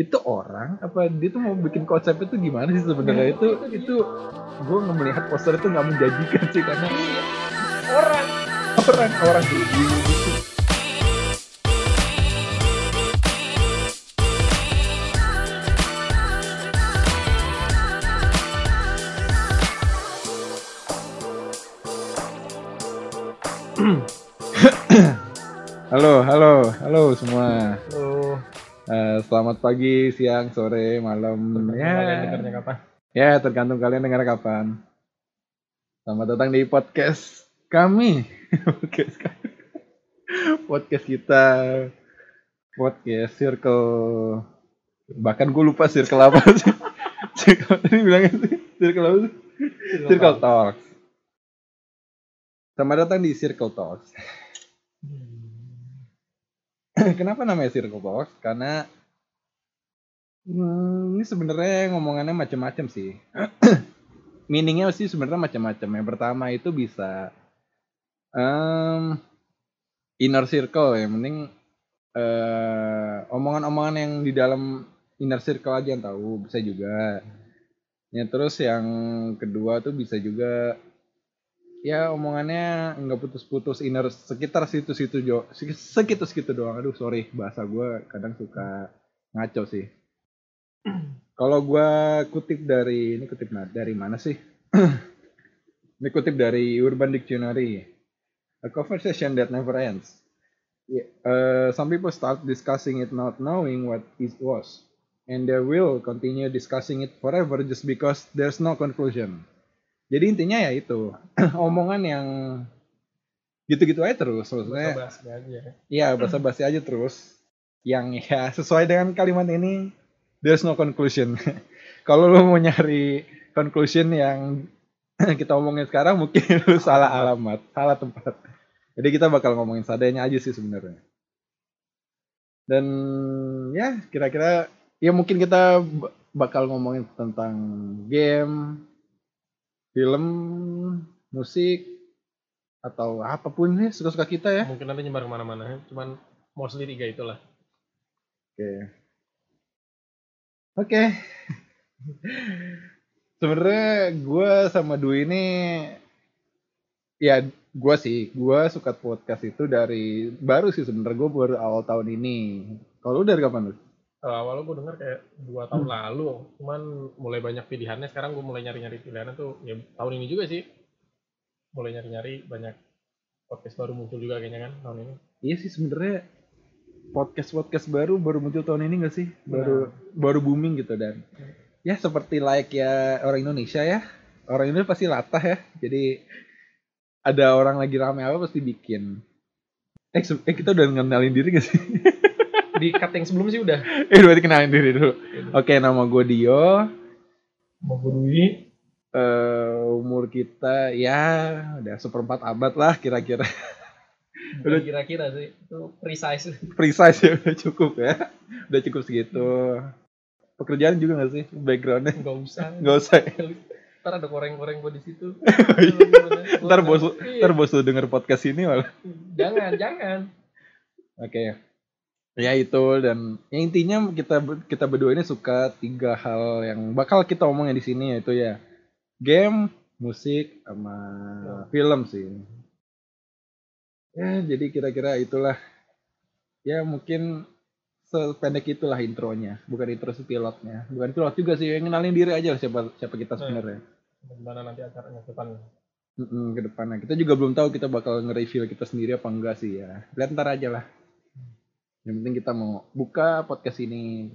itu orang apa dia tuh mau bikin konsep itu gimana sih sebenarnya itu itu gue melihat poster itu nggak menjanjikan sih karena orang orang orang gitu Halo, halo, halo semua. Selamat pagi, siang, sore, malam. ya kapan ya tergantung kalian dengar kapan. Selamat datang di podcast kami. podcast kami. Podcast kita. Podcast Circle. Bahkan gue lupa circle apa sih. circle tadi bilangnya sih. Circle apa sih? Circle Talks. Selamat datang di Circle Talks. Kenapa namanya Circle Talks? Karena hmm, ini sebenarnya ngomongannya macam-macam sih. Meaningnya sih sebenarnya macam-macam. Yang pertama itu bisa em, inner circle yang penting eh, omongan-omongan yang di dalam inner circle aja yang tahu bisa juga. Ya terus yang kedua tuh bisa juga ya omongannya nggak putus-putus inner sekitar situ-situ jo segitu-segitu doang aduh sorry bahasa gue kadang suka ngaco sih kalau gue kutip dari ini kutip dari mana sih? Ini kutip dari Urban Dictionary. A conversation that never ends. Yeah, uh, some people start discussing it not knowing what it was and they will continue discussing it forever just because there's no conclusion. Jadi intinya ya itu omongan yang gitu-gitu aja terus maksudnya bahas aja. Iya, bahasa basi aja terus. Yang ya sesuai dengan kalimat ini, there's no conclusion. Kalau lu mau nyari conclusion yang kita omongin sekarang, mungkin lu salah alamat, salah tempat. Jadi kita bakal ngomongin seadanya aja sih sebenarnya. Dan ya kira-kira ya mungkin kita bakal ngomongin tentang game, film, musik, atau apa pun nih suka-suka kita ya. mungkin nanti nyebar ke mana-mana cuman mostly tiga itulah Oke. Oke. Sebenarnya gue sama Dwi ini ya gue sih, gue suka podcast itu dari baru sih sebenarnya gue baru awal tahun ini. Kalau lu dari kapan lu? Eh, awalnya gue denger kayak dua tahun lalu cuman mulai banyak pilihannya sekarang gue mulai nyari-nyari pilihannya tuh ya tahun ini juga sih mulai nyari-nyari banyak podcast baru muncul juga kayaknya kan tahun ini Iya sih sebenarnya podcast podcast baru baru muncul tahun ini gak sih? Baru baru booming gitu dan ya seperti like ya orang Indonesia ya. Orang Indonesia pasti latah ya. Jadi ada orang lagi rame apa pasti bikin. Eh, eh kita udah ngenalin diri gak sih? di cut yang sebelum sih udah eh berarti kenalin diri dulu. Oke nama gue Dio. mau Dwi Eh umur kita ya udah seperempat abad lah kira-kira. udah. kira-kira sih. Itu precise. Precise ya udah cukup ya. Udah cukup segitu. Pekerjaan juga gak sih backgroundnya? nggak usah. Gak usah ya. ntar ada koreng-koreng gue di situ. Ntar bos Iya. ntar bos lu denger podcast ini malah. Jangan jangan. Oke. Ya itu. Dan yang intinya kita kita berdua ini suka tiga hal yang bakal kita omongin di sini yaitu ya game musik sama film sih ya jadi kira-kira itulah ya mungkin sependek itulah intronya bukan intro sih pilotnya bukan pilot juga sih yang kenalin diri aja lah siapa siapa kita sebenarnya gimana nanti acaranya ke depan Mm-mm, ke depannya. Kita juga belum tahu kita bakal nge-reveal kita sendiri apa enggak sih ya. Lihat ntar aja lah. Yang penting kita mau buka podcast ini.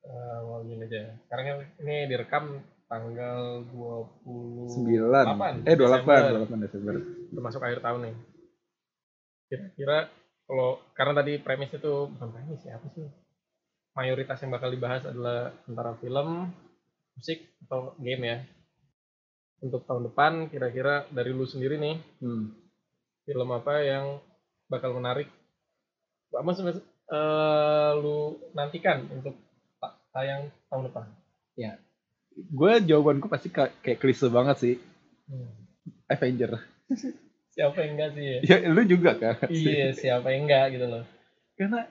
Eh, mau gini aja sekarang kan ini direkam tanggal 9. 28 Eh 28, Desember. 28 Desember. termasuk akhir tahun nih kira-kira kalau karena tadi premisnya tuh bukan premis ya apa sih mayoritas yang bakal dibahas adalah antara film musik atau game ya untuk tahun depan kira-kira dari lu sendiri nih Hmm. film apa yang bakal menarik maksudnya eh, lu nantikan untuk ta- tayang tahun depan Gue jawabanku pasti ka- kayak klise banget sih. Avenger. siapa yang enggak sih ya Ya lu juga kan. iya siapa yang enggak gitu loh Karena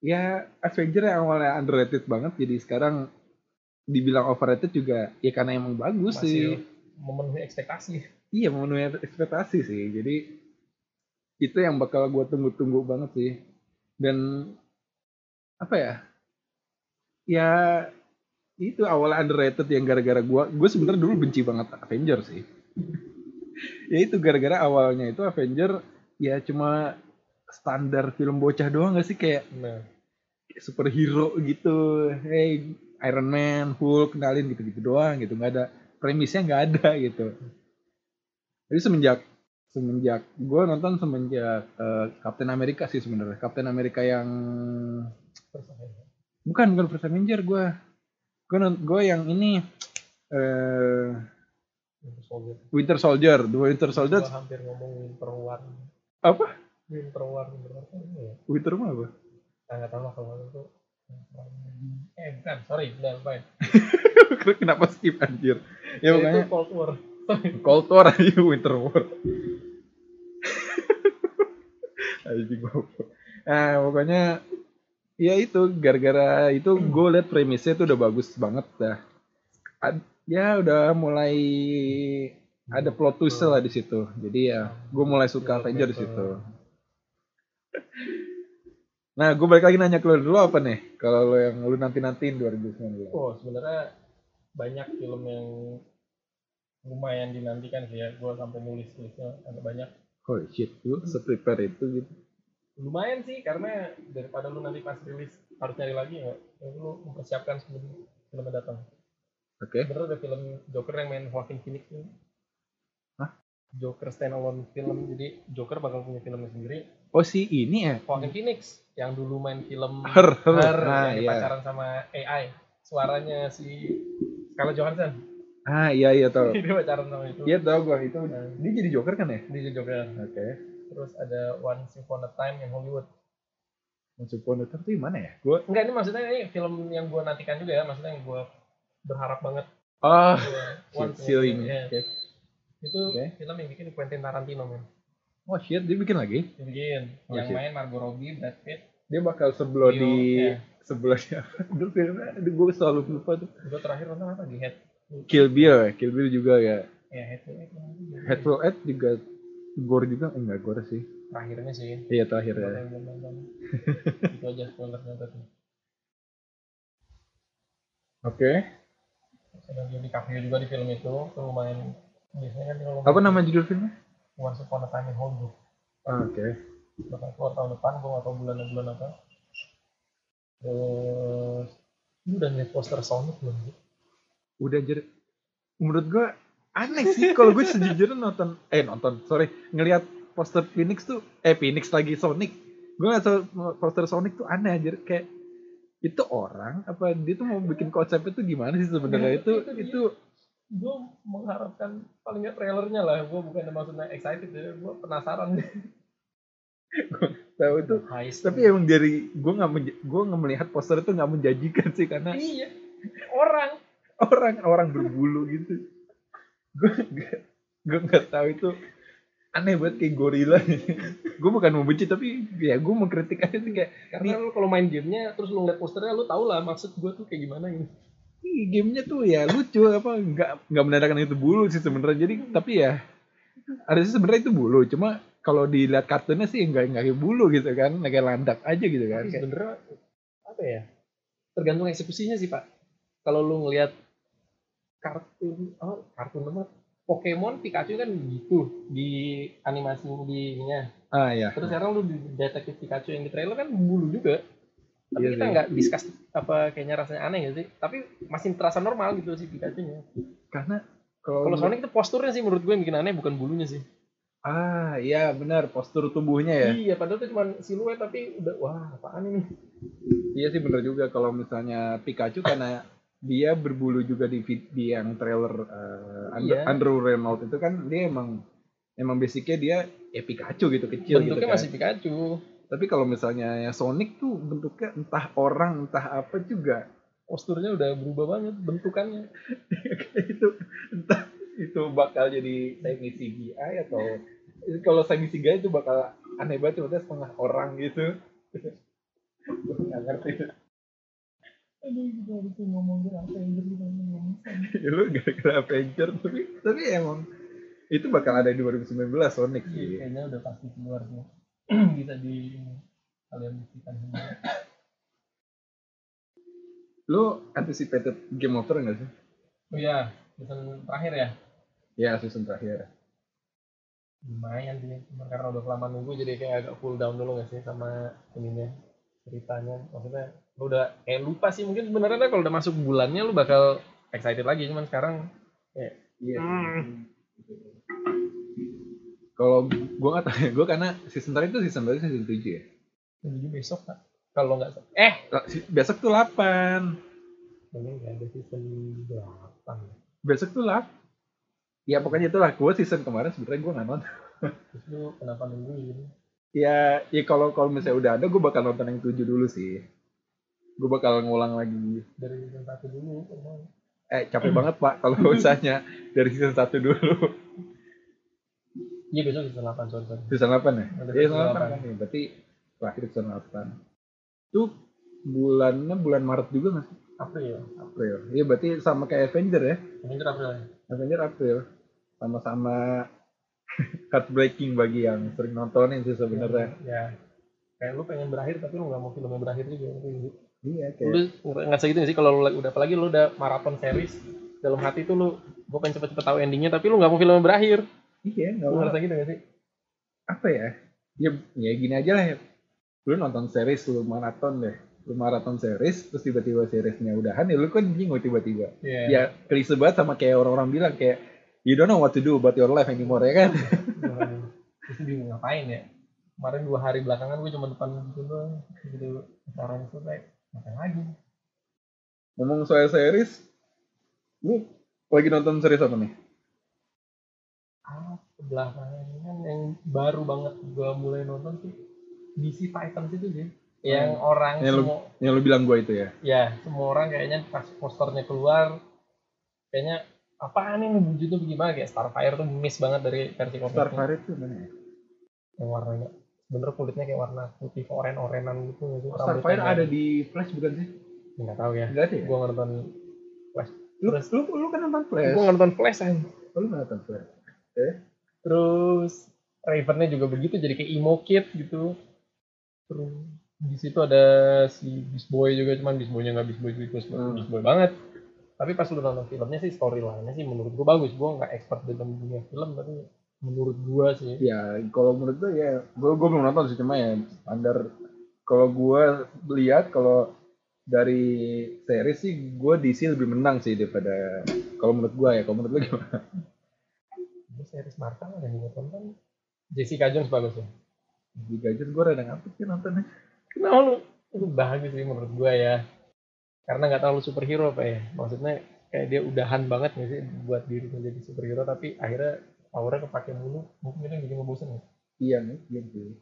ya Avenger yang awalnya underrated banget jadi sekarang dibilang overrated juga ya karena emang bagus sih. Masih memenuhi ekspektasi. Iya memenuhi ekspektasi sih. Jadi itu yang bakal gue tunggu-tunggu banget sih. Dan apa ya? Ya itu awal underrated yang gara-gara gue, gue sebenarnya dulu benci banget Avenger sih. Ya itu gara-gara awalnya itu Avenger ya cuma standar film bocah doang gak sih kayak Nah, superhero gitu. Hey Iron Man, Hulk kenalin gitu-gitu doang gitu. nggak ada premisnya nggak ada gitu. Jadi semenjak semenjak gue nonton semenjak eh, Captain America sih sebenarnya. Captain America yang bukan bukan First Avenger gue. Gue gue yang ini eh Winter Soldier. Winter Soldier, The Winter Soldier Gua hampir ngomong Winter War. apa? Winter War, Winter War ya. Winter mah apa? Nah, nggak tahu lah kalau itu. Eh bukan, sorry, udah lupain. Kenapa skip anjir? Ya Itu pokoknya Cold War. Cold War aja Winter War. Anjing goblok. Nah, pokoknya ya itu gara-gara itu gue liat premisnya tuh udah bagus banget dah. Ad- ya udah mulai ada plot twist lah di situ. Jadi ya gue mulai suka Avenger di situ. Nah, gue balik lagi nanya ke lu dulu apa nih? Kalau lo yang lu nanti-nantiin 2019. Oh, sebenarnya banyak film yang lumayan dinantikan sih ya. Gue sampai nulis listnya ada banyak. Holy shit, lu se-prepare itu gitu. Lumayan sih karena daripada lu nanti pas rilis harus nyari lagi ya. ya lu mempersiapkan sebelum filmnya datang. Oke. Sebenarnya ada film Joker yang main Joaquin Phoenix ini. Hah? Joker standalone film. Jadi Joker bakal punya filmnya sendiri. Oh si ini ya? Joaquin Phoenix yang dulu main film Her, her. Her Nah, yang iya. pacaran sama AI. Suaranya si Scarlett Johansson. Ah iya iya tau. Dia pacaran sama itu. Iya tau gue itu. Nah. Dia jadi Joker kan ya? Dia Joker. Oke. Terus ada Once Upon a Time in Hollywood. Masuk Pondok itu gimana ya? Gue. Enggak ini maksudnya ini film yang gue nantikan juga ya. Maksudnya yang gue berharap banget. Oh. Ini. Time, iya. Oke. Itu Oke. film yang bikin Quentin Tarantino men. Oh shit, dia bikin lagi. Dia bikin. Oh, yang shit. main Margot Robbie, Brad Pitt. Dia bakal sebelum di sebelum di apa? Dulu filmnya, gue selalu lupa tuh. Gue terakhir nonton apa di Head. Kill Bill ya, Kill Bill juga ya. Ya Head Head. Hateful Eight juga gore juga, Eh, enggak gore sih. Terakhirnya sih. Iya terakhir ya. Itu aja spoilernya tadi. Oke. Ada Leo DiCaprio juga di film itu. Itu lumayan. Biasanya kan kalau Apa nama judul filmnya? Once Upon a Time in Hollywood. Ah, Oke. bakal keluar tahun depan gue gak tau bulannya bulan apa terus lu udah ngeliat poster Sonic belum sih? Udah jadi menurut gue aneh sih kalau gue sejujurnya nonton eh nonton sorry ngelihat poster Phoenix tuh eh Phoenix lagi Sonic gue nggak tahu poster Sonic tuh aneh aja kayak itu orang apa dia tuh mau bikin konsep itu gimana sih sebenarnya? Itu Itu dia. itu gue mengharapkan paling nggak trailernya lah. Gue bukan maksudnya excited ya gue penasaran. Tahu itu. Heist. tapi emang dari gue nggak menj- gue nggak melihat poster itu nggak menjanjikan sih karena iya. Orang. Orang orang berbulu gitu. Gue gue nggak tahu itu aneh banget kayak gorila. Gue bukan membenci tapi ya gue mengkritik aja sih kayak karena lu kalau main gamenya terus lu ngeliat posternya lu tau lah maksud gue tuh kayak gimana gitu. Ih, gamenya tuh ya lucu apa nggak nggak menandakan itu bulu sih sebenarnya. Jadi tapi ya harusnya sebenarnya itu bulu. Cuma kalau dilihat kartunnya sih nggak nggak kayak bulu gitu kan kayak landak aja gitu kan sebenarnya apa ya tergantung eksekusinya sih pak. Kalau lu ngelihat kartun oh kartun apa Pokemon Pikachu kan gitu di animasi di ininya. Ah ya terus sekarang lu di detektif Pikachu yang di trailer kan bulu juga. Tapi Iya kita sih. nggak discuss apa kayaknya rasanya aneh gak sih? Tapi masih terasa normal gitu sih Pikachu nya. Karena kalau kalau Sonic itu posturnya sih menurut gue yang bikin aneh bukan bulunya sih. Ah iya benar postur tubuhnya ya. Iya padahal itu cuma siluet tapi udah wah apaan ini? Iya sih bener juga. Kalau misalnya Pikachu karena dia berbulu juga di di yang trailer uh, Andrew, Iya. Andrew Reynolds itu kan dia emang emang basicnya dia ya Pikachu gitu kecil gitu bentuknya kan. masih Pikachu Tapi kalau misalnya yang Sonic tuh bentuknya entah orang entah apa juga posturnya udah berubah banget bentukannya itu entah itu bakal jadi semi CGI atau kalau semi CGI itu bakal aneh banget maksudnya setengah orang gitu. nggak ngerti Aduh, kita harus ngomong Avenger ya, lu gara-gara Avenger tapi tapi emang itu bakal ada di 2019 Sonic sih Kayaknya udah pasti keluar sih. Bisa di kalian buktikan sendiri. lu anticipated Game of Thrones nggak sih Oh iya, season terakhir ya? ya season terakhir Lumayan sih, cuma karena udah kelamaan nunggu jadi kayak agak cool down dulu gak sih sama ininya ceritanya. Maksudnya lu udah kayak lupa sih mungkin sebenarnya kalau udah masuk bulannya lu bakal excited lagi cuman sekarang iya Hmm. kalau gua nggak tahu ya gua karena season terakhir itu season berapa season 7 ya? Menuju besok Kak. kalau nggak eh! Lah, besok tuh 8 ini nggak ada season 8 besok tuh 8 ya pokoknya itulah. Gua season kemarin sebenarnya gua nggak nonton. Terus lu kenapa nunggu ini ya ya kalau kalau misalnya udah ada gua bakal nonton yang 7 dulu sih gua bakal ngulang lagi. Dari season 1 dulu emang. eh capek banget pak kalau misalnya dari season 1 dulu. Iya besok season 8 sorry sorry. Season 8 ya? Iya season season 8 8. kan ya berarti terakhir season 8 tuh bulannya bulan Maret juga nggak sih? April. April. Iya berarti sama kayak Avenger ya? Avenger April ya. Avenger April. Sama-sama heartbreaking bagi yang sering nontonin sih sebenarnya. Ya kayak lu pengen berakhir tapi lu nggak mau filmnya berakhir juga gitu. Iya kayak lu nggak segitu sih kalau lu udah apalagi lu udah maraton series dalam hati tuh lu gue pengen cepet-cepet tahu endingnya tapi lu nggak mau filmnya berakhir. Iya nggak mau. ngerasa gitu gak sih? Apa ya? Ya ya gini aja lah ya. Lu nonton series lu maraton deh. Lu maraton series terus tiba-tiba seriesnya udahan ya lu kan bingung tiba-tiba. Iya. ya klise banget sama kayak orang-orang bilang kayak you don't know what to do about your life anymore ya kan? Itu bingung ngapain ya? Kemarin dua hari belakangan gue cuma depan gitu doang gitu. Sekarang selesai ngapain lagi? Ngomong soal series lu lagi nonton series apa nih? Ah belakangan ini kan yang baru banget gue mulai nonton sih DC Titans itu sih yang orang Yang lu- semua yang lu bilang gua itu ya? Ya semua orang kayaknya pas posternya keluar kayaknya apaan ini? Wujudnya gimana kayak Starfire tuh miss banget dari versi komiknya. Starfire itu mana ya? Yang warnanya bener kulitnya kayak warna putih oren orenan gitu nggak sih? Oh, Starfire ada di Flash bukan sih? Nggak tahu ya. Enggak ada ya? Gue nggak nonton lu, terus- lu, lu kan nonton Flash. Gue nggak nonton Flash aja Oh, lu nggak nonton Flash? Terus Ravennya juga begitu jadi kayak emo kid gitu. Terus di situ ada si Beast Boy juga cuman Beast Boy-nya nggak Beast Boy Beast Boy, Hmm. Beast Boy banget. Tapi pas lu nonton filmnya sih storyline-nya sih menurut gue bagus. Gue nggak expert dalam dunia film tapi menurut gue sih. Ya kalau menurut gue ya gue gue belum nonton sih cuma ya standar. Kalau gue lihat kalau dari series sih gue DC lebih menang sih daripada kalau menurut gue ya kalau menurut lu gimana? Ini series Marvel ada yang nonton kan Jessica Jones bagus ya? Di gadget gue rada ngapet sih nontonnya. Kenapa lu? Itu bagus sih menurut gue ya. Karena nggak terlalu superhero apa ya. Maksudnya kayak dia udahan banget nggak sih buat diri menjadi superhero tapi akhirnya powernya kepake mulu mungkin itu yang bikin ngebosen ya? Iya nih iya sih.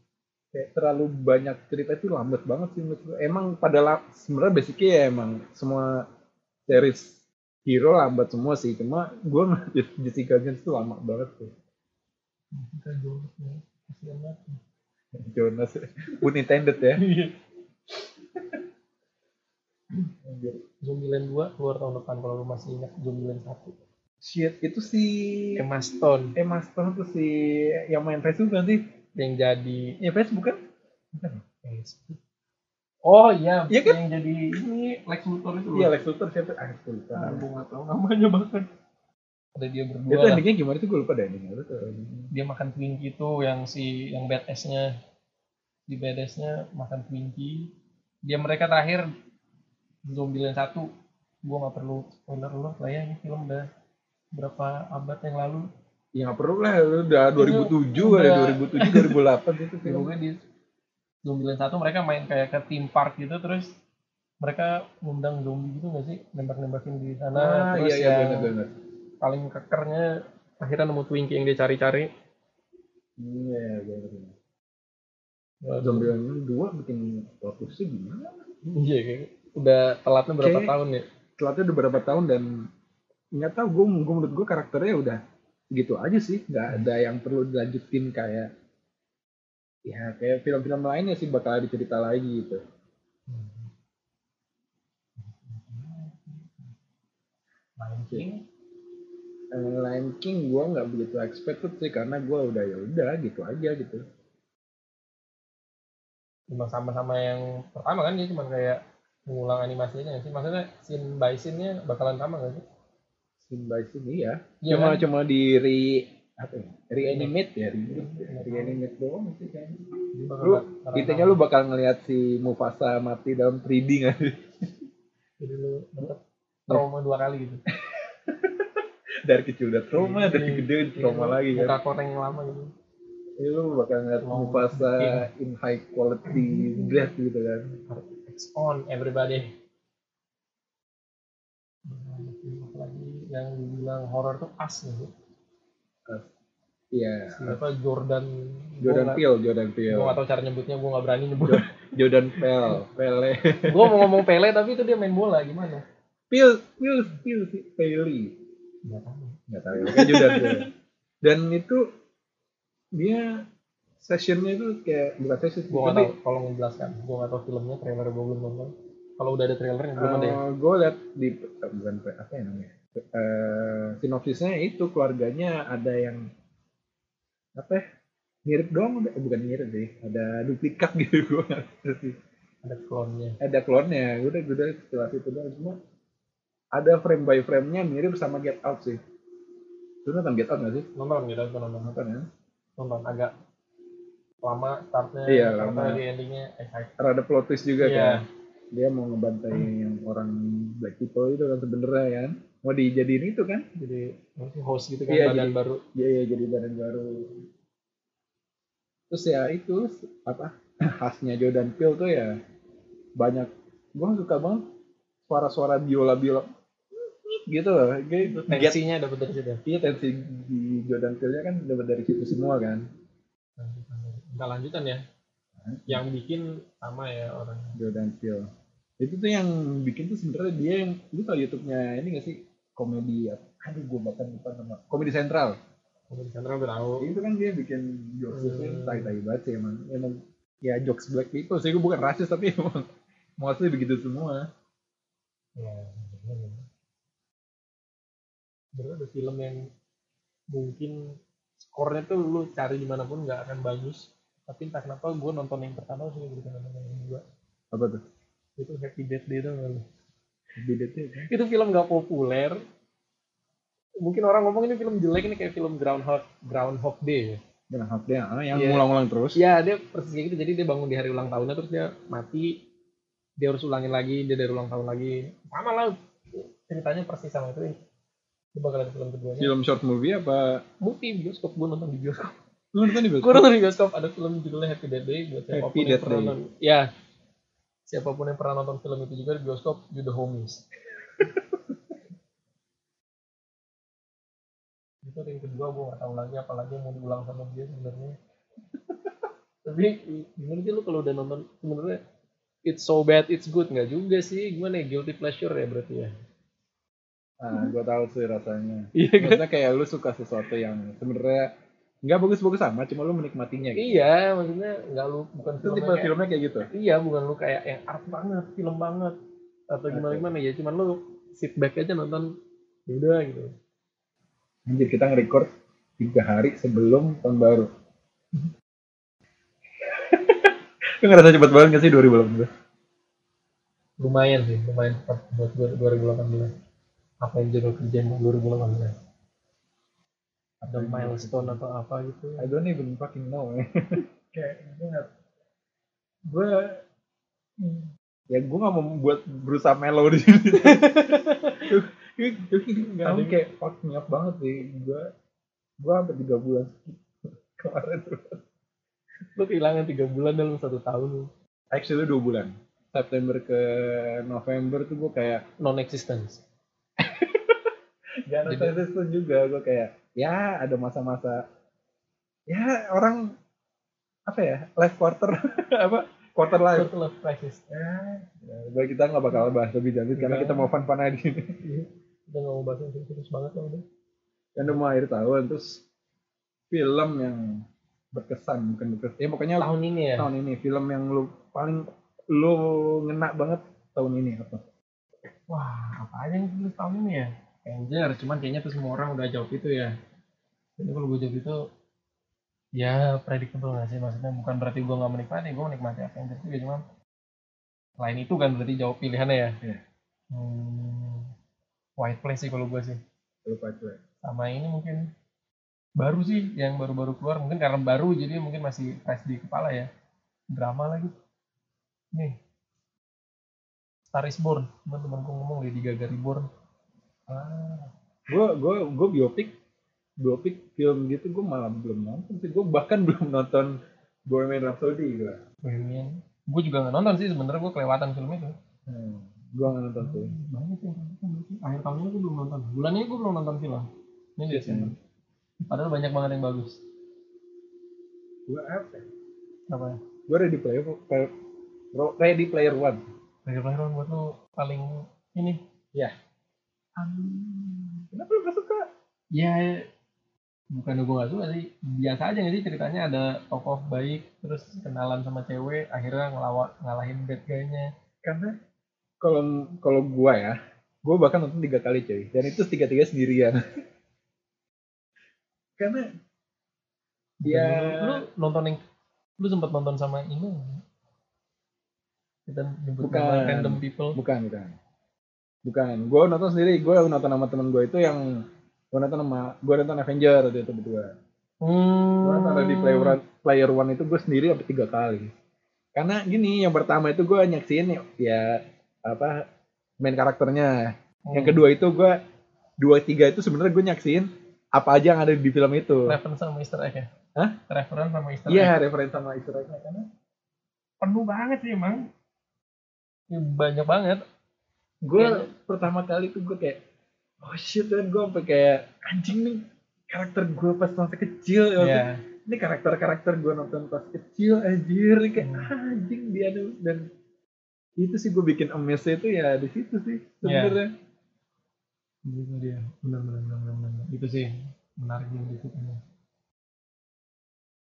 Kayak terlalu banyak cerita itu lambat banget sih menurut gue emang pada sebenarnya basicnya ya emang semua series hero lambat semua sih. Cuma gue ngeliat Jessica Jones itu lama banget tuh. Jessica Jones ya kasihan banget. Jonas pun intended ya. Anjir. Zombieland 2 keluar tahun depan kalau lu masih ingat Zombieland 1 Shit, itu si Emma Stone Emma Stone tuh si yang main Facebook kan sih? yang jadi Ya Facebook kan? Facebook oh iya Iya kan? yang jadi ini Lex Luthor itu Iya Lex Luthor siapa? Ah, gue lupa. Ah, gue tahu namanya bahkan ada dia berdua Itu endingnya gimana tuh gue lupa deh endingnya. Tuh. dia makan Twinkie itu yang si yang badass-nya di badass-nya makan Twinkie dia mereka terakhir Zombieland satu gua nggak perlu spoiler lu lah ya ini film udah berapa abad yang lalu Ya nggak perlu lah, lu udah 2007 Itu kali, udah- 2007 2008 itu Ya, film. pokoknya di Zombieland satu mereka main kayak ke theme park gitu terus mereka ngundang zombie gitu nggak sih nembak-nembakin di sana Ah, terus iya iya yang benar benar. paling kekernya akhirnya nemu Twinkie yang dia cari-cari Iya benar benar. Waduh. Zombieland 2 bikin twistnya gimana? iya kayak udah telatnya berapa Kayak- tahun ya Telatnya udah berapa tahun dan nggak tahu gue gue menurut gue karakternya udah gitu aja sih. Nggak ada yang perlu dilanjutin kayak ya kayak film-film lainnya sih bakal ada cerita lagi gitu. Lion King? Eh, Lion King gue nggak begitu expected sih karena gue udah ya udah gitu aja gitu. Cuma sama-sama yang pertama kan dia cuma kayak mengulang animasinya sih. Maksudnya scene by scene-nya bakalan sama nggak sih scene by scene iya Iya cuma kan? cuma di re apa ya reanimate ya re reanimate doang sih kayaknya. Lu intinya lu bakal ngelihat si Mufasa mati dalam 3D nggak sih? Jadi lu dapet trauma dua kali gitu. Dari kecil udah trauma dari Iya. gede trauma Iya, lagi muka kan koreng lama gitu. Jadi lu bakal ngeliat Oh, Mufasa iya. in high quality dress gitu kan. It's on everybody yang dibilang horror tuh as gitu iya. Siapa? Jordan Jordan Peele. Jordan gue Peele gak tau cara nyebutnya gue gak berani nyebut. Jordan Peele Pele. Gue mau ngomong Pele tapi itu dia main bola gimana? Peele Peele Peele sih Peele. Gak tahu. Nggak tahu kayak Jordan Peele. Dan itu dia sessionnya itu kayak bukan session gue gak tau tolong menjelaskan gue gak tau filmnya trailer gue belum nonton. Kalau udah ada trailernya belum ada ya? Gue liat di eh, bukan apa ya namanya Eh, sinopsisnya itu keluarganya ada yang apa ya, mirip doang udah- eh, bukan mirip sih ada duplikat gitu gue nggak ngerti ada klonnya. Ada klonnya udah udah setelah itu doang. Cuma ada frame by frame-nya mirip sama Get Out sih. Lu nonton Get Out nggak sih? Nonton gitu gue nonton. Nonton ya? Nonton agak lama startnya Iya, lama. di endingnya excited rada plot twist juga Iya. kan? Dia mau ngebantai yang orang black people itu kan sebenarnya kan mau dijadiin itu kan? Jadi host gitu kan Iya, badan jadi- baru. Iya iya jadi badan baru. Terus ya itu apa khasnya Jordan Peele tuh ya banyak gua suka banget suara-suara biola biola gitu loh get tensinya dapat dari situ iya tensi di Jordan Peele nya kan dapat dari situ semua kan. Nggak lanjutan ya. Yang bikin sama ya orang. Jordan Peele itu tuh yang bikin tuh sebenarnya dia yang lu tau YouTube-nya ini gak sih komedi apa? aduh gua bahkan lupa nama. Komedi sentral. Komedi udah tahu. Itu kan dia bikin jokes Hmm. tai tai banget sih emang. Emang ya jokes black people sih. Gue bukan rasis tapi emang mostly begitu semua. Ya. Bener ada film yang mungkin skornya tuh lu cari di mana pun nggak akan bagus. Tapi entah kenapa gue nonton yang pertama sih bukan nonton yang kedua. Apa tuh? Itu Happy Death Day tuh kan? Itu film gak populer. Mungkin orang ngomong ini film jelek ini kayak film Groundhog Groundhog Day. Ya half day ah, yang Iya. ngulang-ngulang terus. Iya dia persis kayak gitu. Jadi dia bangun di hari ulang tahunnya terus dia mati. Dia harus ulangin lagi dia dari ulang tahun lagi. Sama lah ceritanya persis sama itu. Itu bakal ada film keduanya. Film short movie apa? Movie bioskop. Gue nonton di bioskop. Lu nonton di gue bioskop nonton di bioskop. Ada film judulnya Happy Death Day buat siapa pun Happy yang Death Day. ya siapa pun yang pernah nonton film itu juga di bioskop you the homies. Itu yang kedua gue gak tahu lagi apalagi yang mau diulang sama dia sebenarnya. Tapi gimana sih lu kalau udah nonton sebenarnya it's so bad it's good. Nggak juga sih gimana ya guilty pleasure ya berarti ya. Ah gue tahu sih rasanya. Iya kan? Maksudnya kayak lu suka sesuatu yang sebenarnya nggak bagus-bagus sama cuma lu menikmatinya gitu. iya maksudnya nggak lu bukan itu tipe kayak- filmnya kayak gitu? Iya bukan lu kayak yang art banget film banget atau gimana gimana ya. Cuman lu sit back aja nonton ya udah gitu. Anjir kita nge-record tiga hari sebelum tahun baru. Lu ngerasa cepet banget gak sih 2018 lumayan sih lumayan cepat buat gua 2018 apa yang jadwal kerjaan gua 2018 ada milestone atau apa gitu I don't even fucking know ya. kayak gue nggak gue ya gue nggak mau buat berusaha mellow di sini. Kamu kayak fucking up banget sih. Gue gue sampai tiga bulan kemarin. Tuh lu kehilangan tiga bulan dalam satu tahun. Actually dua bulan. September ke November tuh gue kayak non existence Ada itu juga gue kayak ya ada masa-masa ya orang apa ya life quarter apa quarter life. Total life crisis. Ya, ya kita nggak bakal bahas lebih lanjut karena kita mau fun-fun aja. Di sini udah nggak mau bahas yang serius banget lah udah. Kan udah mau akhir tahun terus film yang berkesan bukan berkesan. Ya pokoknya tahun ini ya? tahun ini film yang lu paling lu ngena banget tahun ini apa? Wah apa aja yang tulis tahun ini ya Avenger cuman kayaknya tuh semua orang udah jawab itu ya. Jadi kalau gue jawab itu ya predictable gak sih? Maksudnya bukan berarti gue nggak menikmati gue menikmati Avengers juga cuman selain itu kan berarti jawab pilihannya ya? Iya. hmm, White Place sih kalau gue sih. Cuy. sama ini mungkin baru sih yang baru-baru keluar. Mungkin karena baru jadi mungkin masih fresh di kepala ya. Drama lagi. Nih. Star is Born. Teman-temanku ngomong Lady Gaga Reborn ah Gue gue gue biopik biopik film gitu gue malah belum nonton sih. Gue bahkan belum nonton Bohemian Rhapsody gue. Bohemian gue juga nggak nonton sih sebenarnya gue kelewatan film itu Hmm. Gue nggak nonton sih. banyak yang nonton berarti. akhir tahun ini gue belum nonton bulan ini gue belum nonton film ini Iya, Desember padahal banyak banget yang bagus Gue apa? ya? apa ya Gue Ready Player Player- Ready Player One. Ready Player One buat lu paling ini Ya. Kenapa lu gak suka? ya bukan gue gak suka sih biasa aja sih ceritanya ada tokoh baik terus kenalan sama cewek akhirnya ngelawak ngalahin bad guy-nya Karena kalau kalau gue ya, gue bahkan nonton tiga kali cuy. Dan itu tiga tiga sendirian. Karena Ya. lu, nonton yang lu sempat nonton sama ini kita nyebut Bukan. random people bukan bukan bukan. Gue nonton sendiri. Gue nonton sama temen gue itu yang gue nonton sama gue nonton Avenger waktu itu berdua. hmm. Gue nonton di Player One, Player One itu gue sendiri sampai tiga kali. Karena gini, yang pertama itu gue nyaksin ya apa main karakternya. Hmm. Yang kedua itu gue dua tiga itu sebenarnya gue nyaksin apa aja yang ada di film itu. reference sama Easter egg ya Hah? reference sama Easter egg Iya, referensi sama Easter egg-nya karena penuh banget sih emang Ya, banyak banget gue Kayaknya- pertama kali tuh gue kayak oh shit dan gue sampai kayak anjing nih karakter gue pas masa kecil. Ya. ya ini karakter-karakter gue nonton pas kecil anjir. Kayak Hmm. "Ah, anjing dia tuh dan itu sih gue bikin amazed itu ya di situ sih Iya. sebenarnya. Gitu dia. Benar benar benar benar, benar. itu sih menariknya di situ.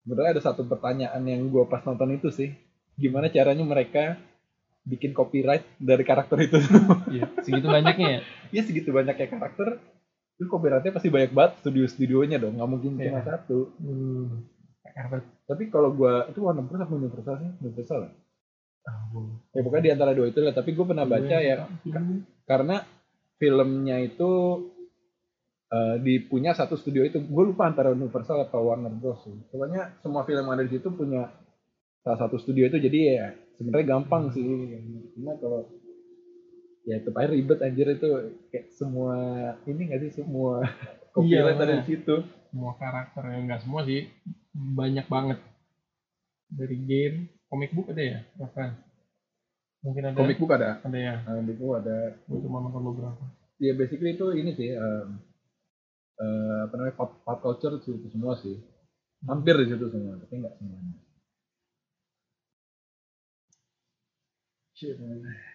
Sebenarnya ada satu pertanyaan yang gue pas nonton itu sih. Gimana caranya mereka bikin copyright dari karakter itu. Iya segitu banyaknya ya? Ya segitu banyaknya karakter. Itu copyrightnya pasti banyak banget studio-studionya dong nggak mungkin cuma Iya. satu. Hmm. tapi kalau gua itu Warner Bros. apa Universal sih? Universal lah tahu. Ya pokoknya di antara dua itu lah tapi gue pernah baca ya karena filmnya itu eh, dipunya satu studio itu. Gue lupa antara Universal atau Warner Bros. sih. pokoknya semua film yang ada di situ punya salah satu studio itu. Jadi ya sebenarnya gampang sih. Cuma kalau ya itu aja ribet anjir itu. Kayak semua ini nggak sih semua copyright ada makanya. di situ. Semua karakter yang enggak semua sih banyak banget. Dari game comic book ada ya bahkan. Mungkin ada comic book ada. Ada ya. Comic book ada. Gue cuma nonton beberapa. Ya basically itu ini sih em, eh, apa namanya pop, pop culture itu semua sih. Hampir di situ semua tapi nggak semuanya Shit, man.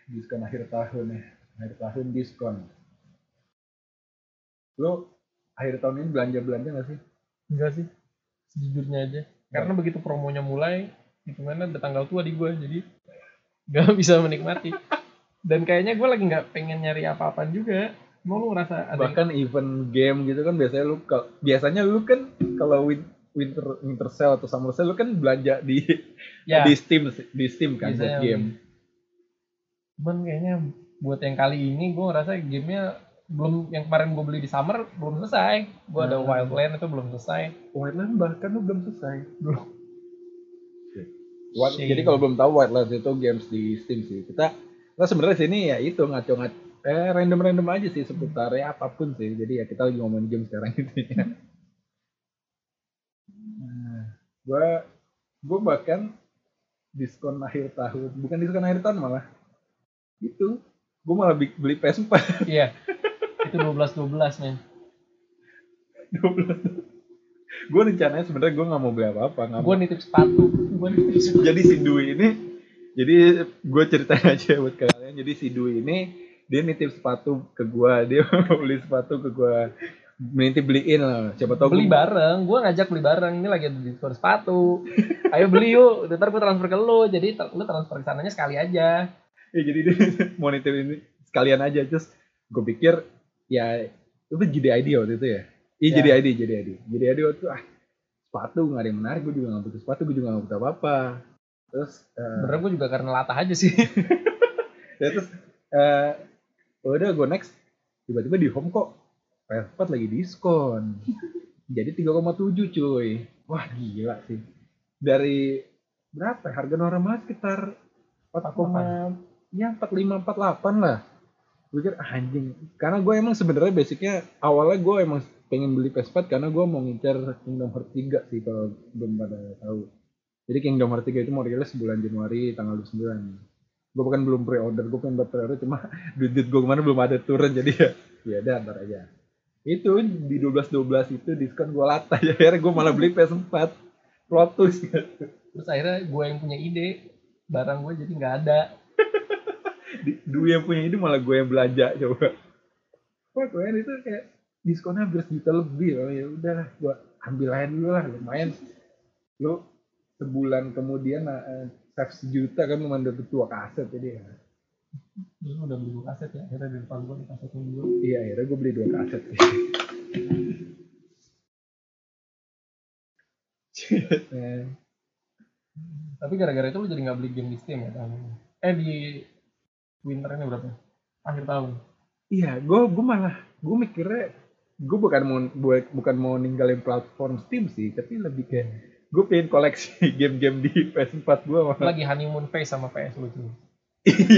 Diskon akhir tahun ya. Akhir tahun diskon. Lo akhir tahun ini belanja belanja nggak sih? Enggak sih. Sejujurnya aja. Karena begitu promonya mulai hitungannya udah tanggal tua di gue jadi nggak bisa menikmati. Dan kayaknya gue lagi nggak pengen nyari apa-apaan juga. Mau lu ngerasa ada yang- bahkan event game gitu kan biasanya lu kal- biasanya lu kan kalau win- winter winter sale atau summer sale lu kan belanja di ya. di Steam di Steam kan Biasanya game cuman kayaknya buat yang kali ini gue ngerasa gamenya belum yang kemarin gue beli di summer belum selesai gue ada Hmm. Wildland itu belum selesai Wildland bahkan lu belum selesai. Belum. What, jadi kalau belum tahu Wildland itu games di Steam sih. Kita kita sebenarnya sini ya itu ngaco ngaco eh random random aja sih seputar ya apa pun sih. Jadi ya kita lagi ngomongin game sekarang itu ya. Nah, gua gua bahkan diskon akhir tahun, bukan diskon akhir tahun malah. Itu gua malah beli PS4 iya. Itu 12 12 men. 12. Gua rencananya sebenarnya gua nggak mau beli apa-apa, nggak gue nitip sepatu. Gue nitip sepatu. Jadi si Dwi ini jadi gue ceritain aja buat kalian. Jadi si Dwi ini dia nitip sepatu ke gue dia mau beli sepatu ke gue nitip beliin lah. Siapa tahu beli gua- bareng. Gue ngajak beli bareng. Ini lagi ada diskon sepatu. Ayo beli yuk. Ntar gue transfer ke lo jadi lo transfer ke sananya sekali aja ya jadi mau nitip ini sekalian aja. Terus gue pikir ya itu jadi ID waktu itu ya? Iya Ya. jadi ID jadi ID jadi ID waktu itu ah sepatu nggak ada yang menarik gue juga nggak butuh sepatu gue juga nggak butuh apa apa terus eh, Sebenarnya gue juga karena latah aja sih. ya terus eh udah gue next. Tiba-tiba di home kok PS4 lagi diskon. Jadi 3,7 cuy. Wah gila sih. Dari berapa ya? harga normal sekitar 4, ya 45 48 lah. Gue pikir ah, anjing. Karena gue emang sebenarnya basicnya awalnya gue emang pengen beli PS4 karena gue mau ngincar Kingdom Hearts 3 sih kalau belum pada tahu. Jadi Kingdom Hearts 3 itu mau rilis bulan Januari tanggal 29 gue bahkan belum pre-order gue pengen buat pre-order cuma duit duit gue kemarin belum ada turun jadi ya ya udah ntar aja. Itu di 12 12 itu diskon gue latah ya akhirnya gue malah beli PS4 plot twist. Terus akhirnya gue yang punya ide, barang gue jadi nggak ada. Dwi yang punya itu malah gue yang belanja coba. Wah keren itu kayak diskonnya hampir sejuta lebih oh ya udahlah gue ambil aja dulu lah lumayan. Lu sebulan kemudian eh, save sejuta kan cuma dapet dua kaset jadi ya Dulu udah beli dua kaset ya, akhirnya di depan gue di kasetnya dulu. iya akhirnya gue beli dua kaset. Eh, Tapi gara-gara itu lu jadi nggak beli game di Steam ya? Tahun ini? Eh di winter ini berapa? Akhir tahun. Iya, gue gue malah gue mikirnya gue bukan mau buat bukan mau ninggalin platform Steam sih, tapi lebih kayak gue pengen koleksi game-game di PS4 gue lagi honeymoon phase sama PS lu tuh.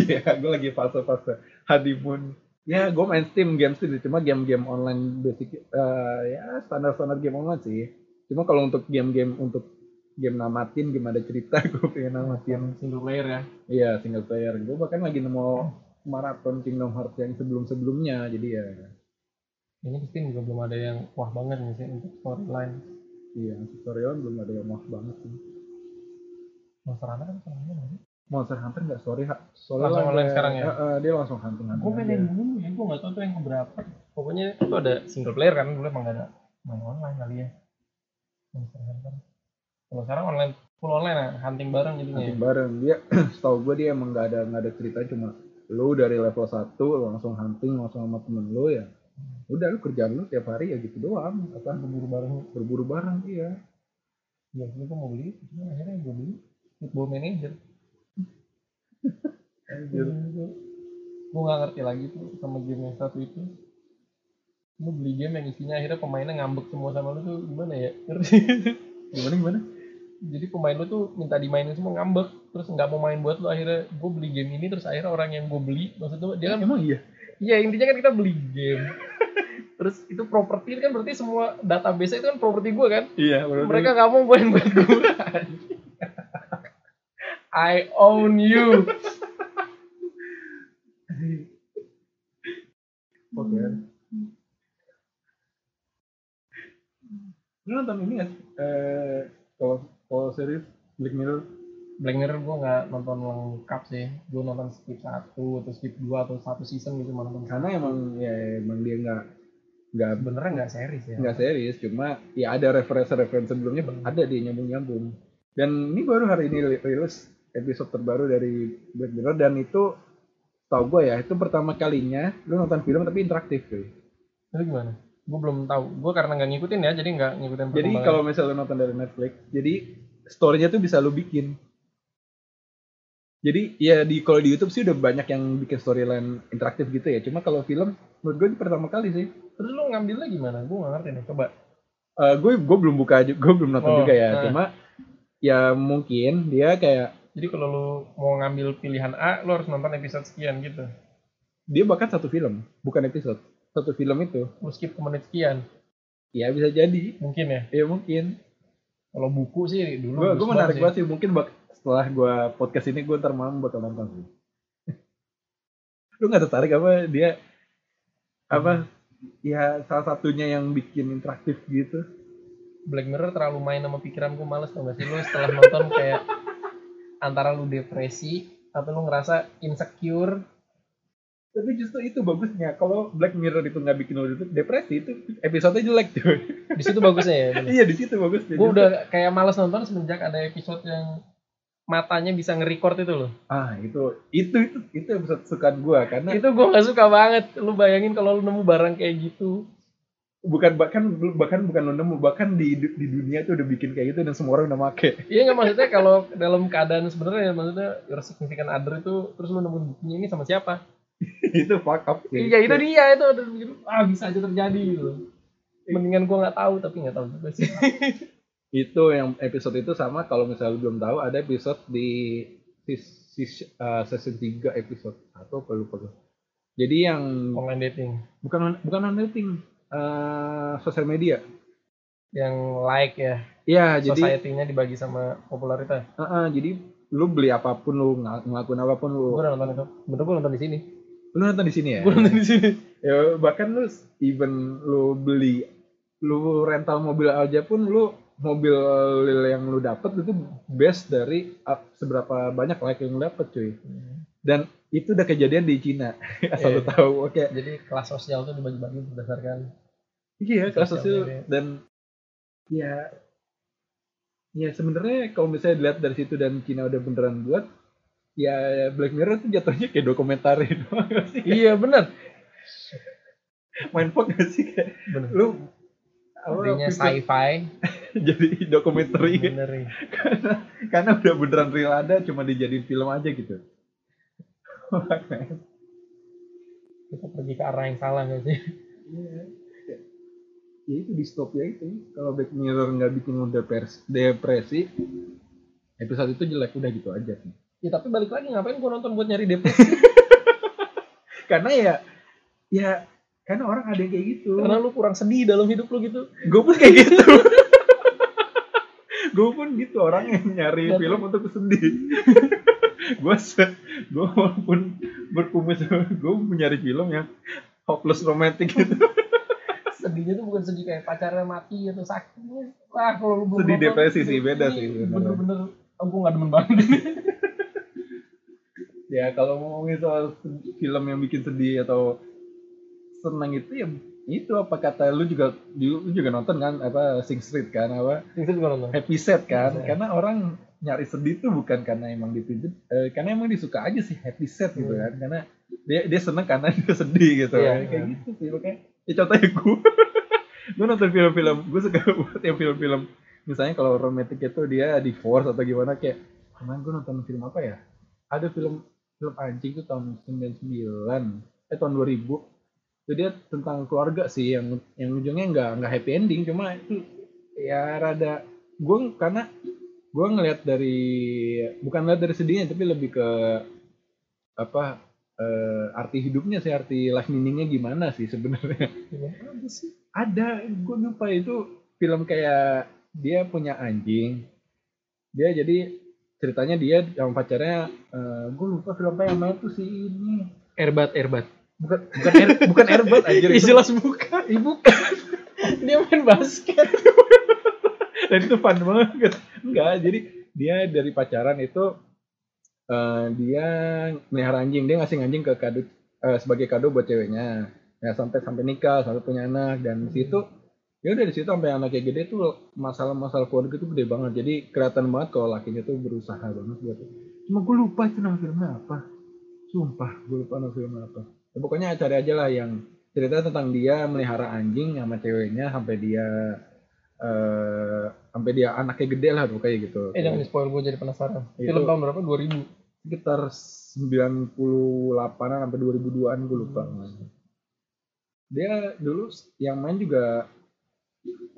iya, gue lagi fase-fase honeymoon. Ya, gue main Steam game sih, cuma game-game online basic eh, ya standar-standar game online sih. Cuma kalau untuk game-game untuk game namatin, game ada cerita, gue pengen namatin. Single player ya. Iya, single player. Gue bahkan lagi nemu maraton Kingdom Hearts yang sebelum-sebelumnya, jadi ya Ini Steam juga belum ada yang wah banget nih sih untuk storyline. Iya, tutorial belum ada yang maaf banget sih. Monster Hunter kan soalnya sih? Monster Hunter nggak sorry, ha. Langsung Soalnya online sekarang ya? Eh, eh, dia langsung hunting hunting. Gue mainin dulu ya, gue nggak tahu tuh yang keberapa. Pokoknya itu ada single player kan, dulu emang nggak ada main online kali ya. Monster Hunter. Kalau sekarang online full online ya, hunting bareng ya. Hunting bareng dia, setahu gue dia emang nggak ada nggak ada cerita cuma lu dari level 1 langsung hunting langsung sama temen lu ya. Udah lu kerjaan lu tiap hari ya gitu doang. Apa Berburu bareng. berburu bareng iya. Ya, gue mau beli, cuma akhirnya gue beli Football Manager. Anjir. gue gak ngerti lagi tuh sama game yang satu itu lu beli game yang isinya akhirnya pemainnya ngambek semua sama lu tuh gimana ya Gimana gimana? Jadi pemain lu tuh minta dimainin semua ngambek terus nggak mau main buat lu akhirnya gue beli game ini terus akhirnya orang yang gue beli maksudnya dia kan Emang iya. iya intinya kan kita beli game terus itu properti kan berarti semua database itu kan properti gue kan Iya, berarti- mereka nggak mau main buat gue I own you Oke. Lu nonton ini nggak? Eh, kalau kalau series Black Mirror? Black Mirror gue nggak nonton lengkap sih. Gue nonton skip satu atau skip dua atau satu season gitu nonton. Karena emang ya emang dia nggak nggak sebenarnya nggak series ya? nggak serius cuma ya ada referensi-referensi sebelumnya ada dia nyambung-nyambung. Dan ini baru hari ini li- rilis episode terbaru dari Black Mirror dan itu tau gue ya itu pertama kalinya lu nonton film tapi interaktif cuy. Itu gimana gue belum tahu. Gue karena nggak ngikutin ya jadi nggak ngikutin jadi kalau misalnya nonton dari Netflix jadi story-nya tuh bisa lu bikin. Jadi ya di kalau di YouTube sih udah banyak yang bikin storyline interaktif gitu ya. Cuma kalau film menurut gue ini pertama kali sih. Terus lu ngambilnya gimana? Gue nggak ngerti nih coba. Eh, gue gue belum buka aja gue belum nonton Oh, juga ya. nah. cuma ya mungkin dia kayak jadi kalau lu mau ngambil pilihan A lu harus nonton episode sekian gitu. Dia bahkan satu film bukan episode satu film itu. Lu skip ke menit sekian. Ya bisa jadi. Mungkin ya? Ya mungkin. Kalau buku sih dulu gue menarik sih. banget sih. Mungkin bak setelah gue podcast ini gue ntar malam bakal nonton sih. Lu nggak tertarik apa dia apa? Ya salah satunya yang bikin interaktif gitu. Black Mirror terlalu main sama pikiran gue males tau gak sih? Lu setelah nonton kayak antara lu depresi atau lu ngerasa insecure tapi justru itu bagusnya kalau Black Mirror itu nggak bikin lu depresi itu episode jelek cuy di situ bagusnya ya bener. iya di situ bagusnya gue udah kayak males nonton semenjak ada episode yang matanya bisa nge-record itu loh. Ah, itu itu itu itu episode kesukaan gua karena Itu gue nggak suka banget. Lu bayangin kalau lu nemu barang kayak gitu. bukan bahkan bahkan bukan lo nemu bahkan di di dunia tuh udah bikin kayak gitu dan semua orang udah make. Iya nggak maksudnya kalau dalam keadaan sebenarnya maksudnya your significant other itu terus lu nemu bukunya ini sama siapa? itu fuck up. Iya itu dia itu udah mikir, ah bisa aja terjadi gitu. Mendingan gua nggak tahu tapi nggak tahu juga sih. itu yang episode itu sama kalau misalnya lu belum tahu ada episode di sis, sis, uh, season 3 episode atau apa lupa gue. Jadi yang Online dating bukan bukan on dating uh, sosial media. yang like ya, Iya, jadi society-nya dibagi sama popularitas. uh, uh, jadi lu beli apa pun lu ng- ngelakuin apa pun lu Gue nonton itu. Bener gue nonton di sini. Lu nonton di sini ya. Gue nonton di sini. ya bahkan lu even lu beli lu rental mobil aja pun lu mobil yang lu dapet itu best dari uh, seberapa banyak like yang lu dapet cuy dan itu udah kejadian di Cina asal lu Iya. tahu oke Jadi kelas sosial tuh dibagi-bagi berdasarkan iya kelas Sosial dan ya ya sebenarnya kalau misalnya dilihat dari situ dan Cina udah beneran buat ya Black Mirror tuh jatuhnya kayak dokumenter doang sih Iya bener. main gak sih kayak Bener. lu Artinya sci-fi. jadi dokumenter karena karena udah beneran real ada cuma dijadiin film aja gitu Kita pergi ke arah yang salah gak sih? Iya. ya itu distopia itu kalau Black Mirror nggak bikin depres- depresi episode itu jelek udah gitu aja sih Ya tapi balik lagi ngapain gua nonton buat nyari depresi? karena ya ya karena orang ada yang kayak gitu Karena lu kurang sedih dalam hidup lu gitu. gue pun kayak gitu gue pun gitu orang yang nyari Tapi- film untuk sedih gue se gue walaupun berkumis gue mencari film yang hopeless romantic gitu Sedihnya tuh bukan sedih kayak pacarnya mati atau sakit. Wah kalau lu Sedih nonton, depresi sih, beda sih. Bener-bener aku gak demen banget. Ya kalau ngomongin soal film yang bikin sedih atau senang itu ya itu apa kata lu juga lu juga nonton kan apa Sing Street kan apa Itu juga nonton. happy set kan karena orang nyari sedih tuh bukan karena emang dipinjam eh, karena emang disuka aja sih happy set gitu Hmm. kan karena dia dia seneng karena dia sedih gitu Iya, kan. kayak iya. gitu sih makanya ya contohnya gue gue nonton film-film gue suka buat yang film-film misalnya kalau romantis itu dia divorce atau gimana kayak kemarin gue nonton film apa ya ada film film anjing tuh tahun 99 eh tahun 2000 itu dia tentang keluarga sih yang yang ujungnya nggak nggak happy ending. Cuma itu ya rada gue karena gue ngelihat dari bukan ngeliat dari sedihnya tapi lebih ke apa eh, arti hidupnya sih arti life meaningnya gimana sih sebenarnya. Sih? ada gue lupa itu film kayak dia punya anjing. Dia jadi ceritanya dia sama pacarnya gue lupa film apa yang main tuh si ini Erbat, erbat. bukan bukan air, bukan airbat anjir Ih, itu. jelas bukan. Ih, bukan Dia main basket. dan itu fun banget enggak jadi dia dari pacaran itu eh, dia melihara anjing dia ngasih anjing ke kado eh, sebagai kado buat ceweknya ya sampai sampai nikah sampai punya anak dan di situ ya udah di situ sampai anaknya gede tuh masalah-masalah keluarga itu gede banget. Jadi kelihatan banget kalau lakinya tuh berusaha banget buat cuma gue lupa itu nama filmnya apa. Sumpah gue lupa nama filmnya apa. Ya, pokoknya cari aja lah yang cerita tentang dia melihara anjing sama ceweknya sampai dia eh sampai dia anaknya gede lah pokoknya gitu. Eh jangan di spoil gue jadi penasaran. Itu- Film tahun berapa? 2000. sekitar 98an sampai 2002an gue lupa. Dia dulu yang main juga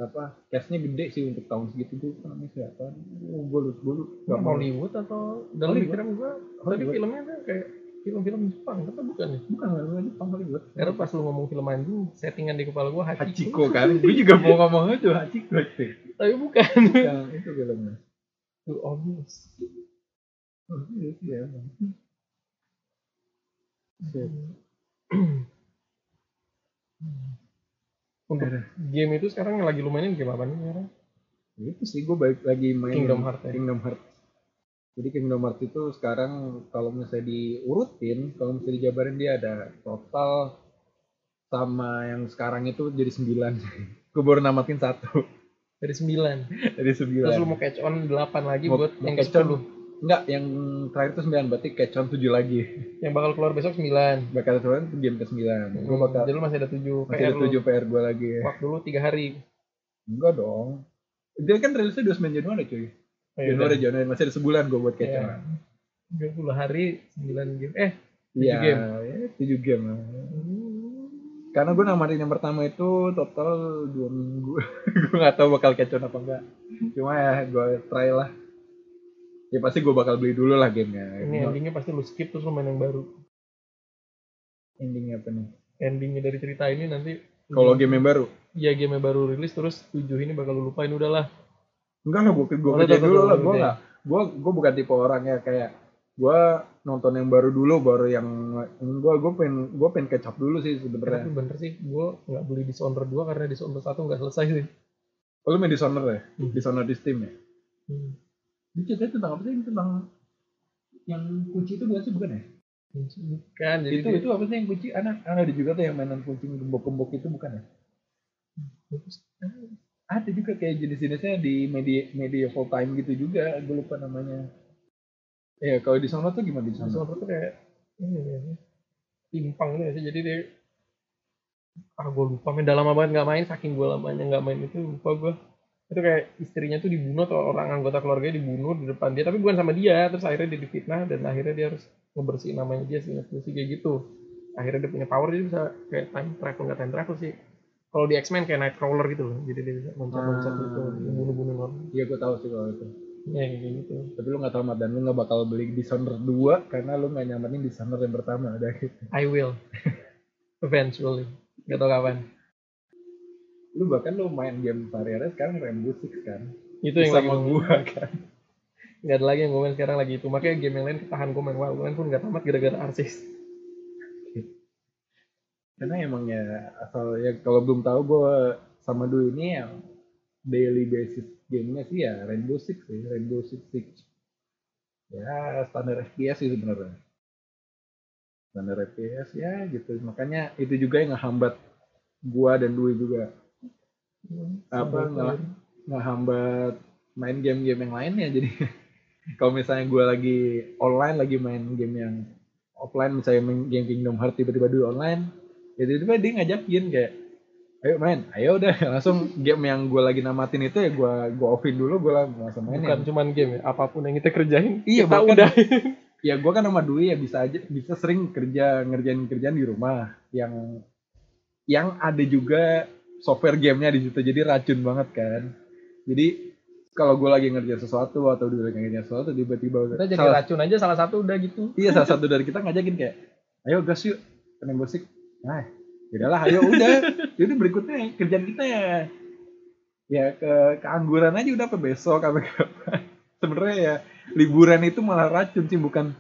apa cashnya gede sih untuk tahun segitu tuh. Namanya siapa oh, gue lupa gue lupa Hollywood atau dalam pikiran gue tadi filmnya tuh kayak film-film Jepang tapi bukan ya? Bukan nggak Jepang Hollywood. Karena pas lu ngomong film anjing settingan di kepala gue Hachiko, Hachiko kan? Gue juga mau ngomong itu Hachiko itu tapi bukan. Yang itu filmnya. Too obvious. Oh, iya sih ya. Shit. untuk game itu sekarang yang lagi lu mainin game apa nih sekarang? Itu sih gue balik lagi main Kingdom Hearts ya? Kingdom Hearts. Jadi Kingdom Hearts itu sekarang kalau misalnya diurutin kalau misalnya dijabarin dia ada total sama yang sekarang itu jadi sembilan. Gue baru namatin satu. Dari 9 dari sembilan. Terus lu mau catch on 8 lagi Mau- buat mau yang catch on. 10 Enggak, yang terakhir itu 9 berarti catch on 7 lagi. Yang bakal keluar besok 9. Bakal keluar game ke 9. Gue bakal Jadi lu masih ada 7 masih ada 7 PR gue lagi. Waktu lu 3 hari. Enggak dong. Dia kan rilisnya 29 Januari cuy. Oh, Januari, Januari masih ada sebulan gue buat catch Iya. on. 30 hari 9 game. Eh, Iya, game. ya, 7 game lah. Karena gue namatin yang pertama itu total 2 minggu. gue gak tahu bakal catch on apa enggak. Cuma ya gue try lah. Ya pasti gue bakal beli dulu lah gamenya. ini endingnya pasti lu skip terus lu main yang baru. endingnya apa nih? Endingnya dari cerita ini nanti Kalau game yang baru? Iya game yang baru rilis terus 7 ini bakal lu lupain udahlah. Enggak lah, gue gue udah, dulu lah. Gue nggak, gue gue bukan tipe orang ya kayak gue nonton yang baru dulu, baru yang gue gue pengen gue pengen up dulu sih Tapi sebenarnya. bener sih, gue nggak beli Dishonored 2 karena Dishonored 1 nggak selesai sih. Oh, lu main Dishonored ya? Hmm. Dishonored di Steam ya? Hmm. Ini ceritanya tentang apa sih? Tentang yang kunci itu bukan sih bukan ya? Bukan, jadi itu dia- itu apa sih yang kunci? Anak ada juga tuh yang mainan kunci gembok-gembok itu bukan ya? Ada juga kayak jenis-jenisnya di media media full time gitu juga. Gue lupa namanya. Ya kalau di sana tuh gimana di sana? Dishonored tuh kayak ini ya, timpang gitu ya sih. Jadi dia ah gue lupa main dalam banget nggak main saking gue lamanya nggak main itu lupa gue itu kayak istrinya tuh dibunuh atau orang anggota keluarganya dibunuh di depan dia. Tapi bukan sama dia terus akhirnya dia difitnah dan akhirnya dia harus ngebersihin namanya dia sih sih kayak gitu. Akhirnya dia punya power jadi bisa kayak time travel nggak time travel sih. Kalau di X-Men kayak Nightcrawler gitu loh jadi dia bisa loncat-loncat Ah. gitu bunuh-bunuh orang. Iya gue tahu sih kalau itu. ya kayak gitu. Tapi lu gak tamat dan lu gak bakal beli Dishonored 2 karena lu gak nyamanin Dishonored yang pertama udah gitu. I will. Eventually. Nggak tahu kapan Lu bahkan lu main game variannya sekarang Rainbow Six kan. itu yang lagi Sama gua gua kan. nggak ada lagi yang gue main sekarang lagi itu makanya game yang lain ketahan gue main gue main pun nggak tamat gara-gara arsis Karena emang ya asal ya kalau belum tahu gua sama dulu ini yang daily basis gamenya sih ya Rainbow Six sih, Rainbow Six Siege. Ya standar FPS sih sebenarnya. Standar FPS ya gitu. Makanya itu juga yang ngehambat gua dan Dwi juga apa nggak ngehambat main game-game yang lainnya jadi. Kalau misalnya gue lagi online lagi main game yang offline misalnya main game Kingdom Hearts tiba-tiba dulu online ya tiba-tiba dia ngajakin kayak ayo main. Ayo udah langsung game yang gue lagi namatin itu ya gue gue offin dulu gue langsung main bukan cuman game ya apa pun yang kita kerjain Iya, kita bahkan- udah. ya gue kan sama Dwi ya bisa aja bisa sering kerja ngerjain kerjaan di rumah yang yang ada juga software gamenya di situ. Jadi racun banget kan. Jadi kalau gue lagi ngerjain sesuatu atau dia lagi ngerjain sesuatu tiba-tiba kita jadi salah, racun aja salah satu udah gitu. Iya salah satu dari kita ngajakin kayak ayo gas yuk kena musik nah yaudahlah ayo udah. Jadi berikutnya kerjaan kita ya. Ya ke keangguran aja udah apa besok apa kapan. Sebenarnya ya liburan itu malah racun sih bukan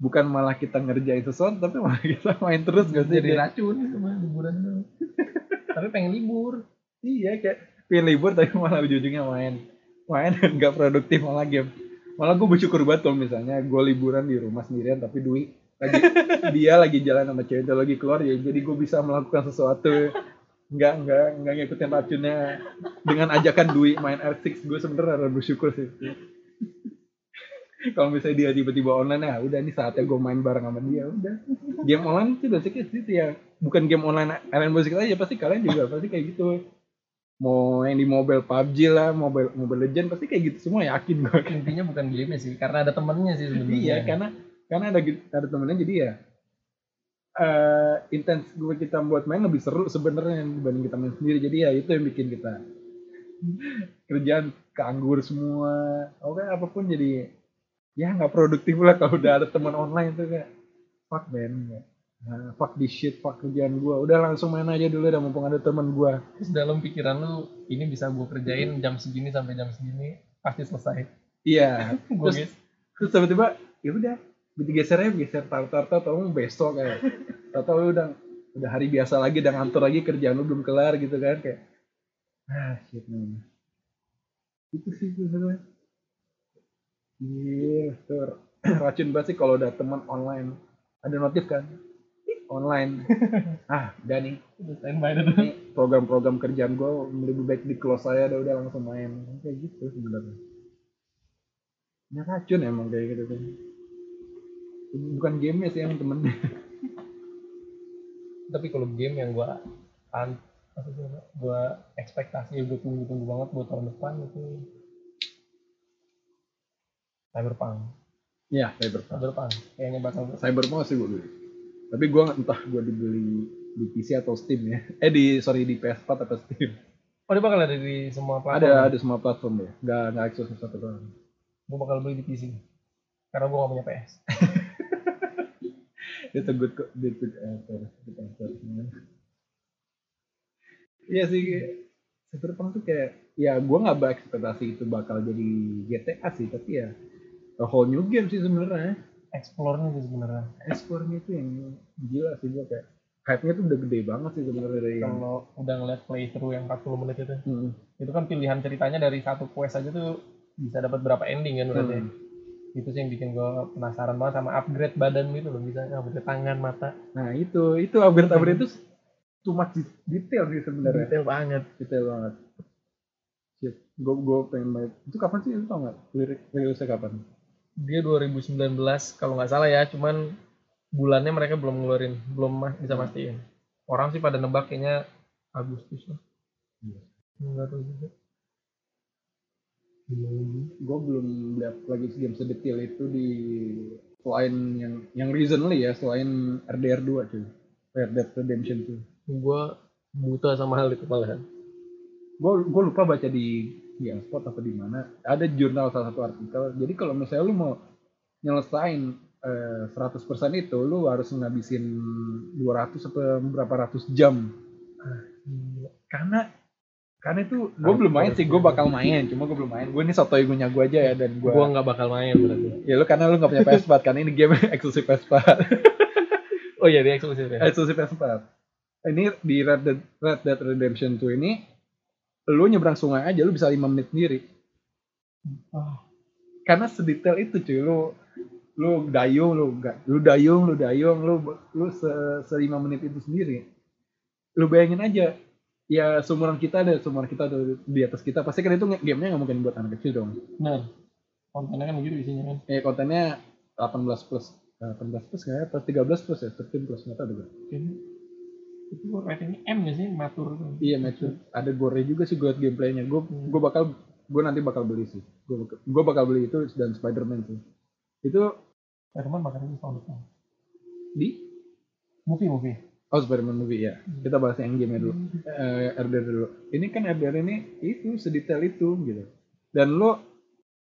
bukan malah kita ngerjain sesuatu tapi malah kita main terus gak sih jadi racun itu mah liburan tapi pengen libur. Iya kayak pengen libur tapi malah ujung-ujungnya main. Main dan gak produktif malah game. Malah gue bersyukur banget kalau misalnya gue liburan di rumah sendirian tapi Dwi lagi dia lagi jalan sama cewek dia lagi keluar ya jadi gue bisa melakukan sesuatu. Nggak nggak nggak ngikutin racunnya. Dengan ajakan Dwi main R6 gue sebenernya rada bersyukur sih kalau misalnya dia tiba-tiba online ya udah ini saatnya gue main bareng sama dia udah. Game online itu basicnya itu ya. Bukan game online Alien Music aja pasti kalian juga pasti kayak gitu. Mau yang di mobile PUBG lah mobile Mobile Legend pasti kayak gitu semua yakin gue intinya bukan game sih karena ada temennya sih sebenarnya. Iya karena karena ada ada temennya jadi ya eh intens gue kita buat main lebih seru sebenarnya dibanding kita main sendiri. Jadi ya itu yang bikin kita kerjaan keanggur semua. Oke apa pun jadi ya nggak produktif lah kalau udah ada teman online tuh kayak fuck man Nah, fuck this shit, fuck kerjaan gue. Udah langsung main aja dulu dah mumpung ada teman gue. terus dalam pikiran lu ini bisa gue kerjain jam segini sampai jam segini pasti selesai Iya. Terus guess. terus tiba-tiba ya udah geser aja geser tar tar tar tahu besok kayak tahu lu udah udah hari biasa lagi udah ngantor lagi kerjaan lu belum kelar gitu kan kayak ah shit man itu sih sebenarnya iya racun banget sih kalau udah teman online. Ada notif kan? Online. Ah udah nih. Standby ini program-program kerjaan gue lebih baik di close saya udah udah langsung main. Kayak gitu sebenarnya. Punya racun emang kayak gitu kan. Bukan gamenya sih yang temennya tapi kalau game yang gua an gua ekspektasi gue tunggu tunggu banget buat tahun depan itu Cyberpunk. Ya cyberpunk. Cyberpunk. Kayaknya bakal cyberpunk sih gue beli. Tapi gue entah gue dibeli di PC atau Steam ya. Eh di sorry di PS4 atau Steam. Oh dia bakal ada di semua platform ada ada semua platform ya nggak nggak eksklusif satu doang. Gue bakal beli di PC karena gue gak punya PS It's a good, co- good, good. Iya sih, Cyberpunk tuh kayak, ya gue nggak berekspektasi itu bakal jadi GTA sih, tapi ya a whole new game sih sebenarnya. explore-nya sih sebenarnya Explore-nya itu yang gila sih gue kayak hype-nya tuh udah gede banget sih sebenarnya dari yang kalau udah ngeliat playthrough yang 40 menit itu Hmm. itu kan pilihan ceritanya dari satu quest aja tuh bisa dapat berapa ending kan berarti Hmm. itu sih yang bikin gue penasaran banget sama upgrade badan gitu loh bisa upgrade tangan mata Nah itu, itu upgrade-upgrade itu too much detail sih sebenarnya. detail banget Detail banget. Shit, gue gue pengen main. Itu kapan sih? Lu tau nggak? Lirik rilisnya kapan? Dia 2019 kalau nggak salah ya. Cuman bulannya mereka belum ngeluarin belum bisa mastiin. Orang sih pada nebak kayaknya Agustus lah. Iya. nggak tahu juga. Gue belum lihat lagi game sedetail itu di selain yang yang recently ya selain RDR 2 cuy. Red Dead Redemption 2 gue buta sama hal itu malahan. Gue gue lupa baca di di spot apa di mana ada jurnal salah satu artikel. Jadi kalau misalnya lu mau nyelesain eh, 100% itu lu harus ngabisin 200 atau berapa ratus jam. Karena karena itu gue belum main sih gue bakal main cuma gue belum main. Gue ini sotoy gue gue aja ya dan gue gue nggak bakal main berarti. Ya lu karena lu gak punya PS4 kan ini game eksklusif PS4. oh iya dia eksklusif ya? Eksklusif PS4. Ini di Red Dead, Red Dead Redemption 2 ini lu nyebrang sungai aja lu bisa 5 menit sendiri. Ah. Karena sedetail itu cuy lu lu dayung lu ga- lu dayung lu dayung lu lu se, se 5 menit itu sendiri. Lu bayangin aja ya seumuran kita ada seumuran kita ada di atas kita pasti kan itu gamenya nggak mungkin buat anak kecil dong benar kontennya kan gitu isinya kan ya kontennya 18 plus 18 plus ya atau 13 plus ya 13 plus nggak tahu juga itu ratingnya M gak sih? Matur. Iya mature. Ada gore juga sih gue gameplaynya. Gue Hmm. gue bakal gue nanti bakal beli sih. Gue gue bakal beli itu dan Spider-Man sih. Itu Spiderman bakal rilis tahun depan. Di? Movie movie. Oh Spider-Man movie ya. Kita bahas yang game dulu. Eh, RDR dulu. Ini kan RDR ini itu sedetail itu gitu. Dan lo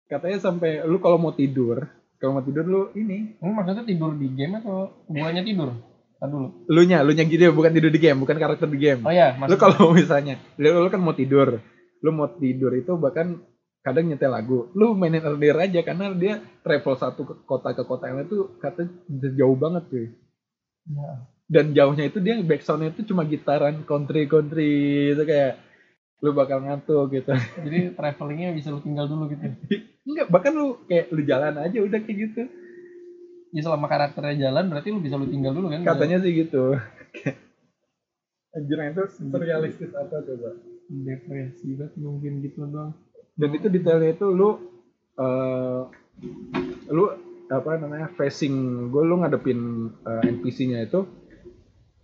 katanya sampai lu kalau mau tidur kalau mau tidur lu ini. Ini maksudnya tidur di game atau guanya tidur? Dulu. lu nya lu nya gitu ya, bukan tidur di game bukan karakter di game Oh ya, lu kalau misalnya lu, lu kan mau tidur lu mau tidur itu bahkan kadang nyetel lagu lu mainin RDR aja karena dia travel satu ke kota ke kota yang lain tuh katanya jauh banget cuy Ya. dan jauhnya itu dia backsoundnya itu cuma gitaran country country itu kayak lu bakal ngantuk gitu Jadi travelingnya bisa lu tinggal dulu gitu. enggak bahkan lu kayak lu jalan aja udah kayak gitu Ya selama karakternya jalan berarti lu bisa lu tinggal dulu kan? katanya sih gitu Anjir itu surrealistis apa coba depresi banget mungkin gitu doang. dan itu detailnya itu lu eh lu apa namanya facing gue lu ngadepin eh, NPC-nya itu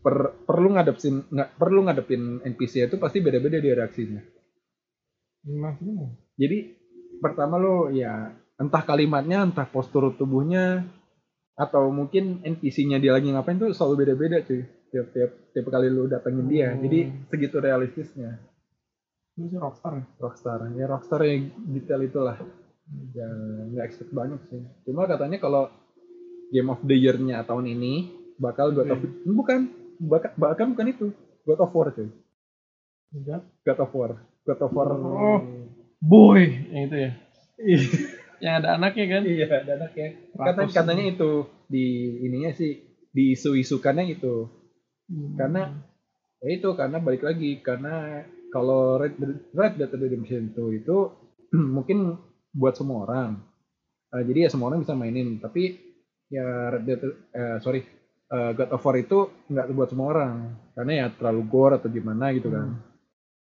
per perlu ngadepin nggak perlu ngadepin NPC itu pasti beda-beda dia reaksinya Maksudnya? jadi pertama lu ya entah kalimatnya entah postur tubuhnya atau mungkin NPC-nya dia lagi ngapain tuh selalu beda-beda cuy. Tiap tiap tiap kali lu datengin dia. Hmm. jadi segitu realistisnya. Sih rockstar ya? Rockstar. Ya Rockstar yang detail itulah. Ya nggak expect banyak sih. Cuma katanya kalau Game of the Year-nya tahun ini bakal God of bukan. Bahkan, bahkan bukan itu. God of War cuy. Enggak. God of War. God of War. Oh. Boy, yang itu ya. Yang ada anaknya kan? iya ada anaknya katanya Kratos. katanya itu di ininya sih di isu-isukannya itu Hmm. karena ya itu karena balik lagi karena kalau Red, Red Dead Redemption 2 itu mungkin buat semua orang Eh, jadi ya semua orang bisa mainin tapi ya Red Dead eh, sorry eh, God of War itu nggak buat semua orang karena ya terlalu gore atau gimana gitu kan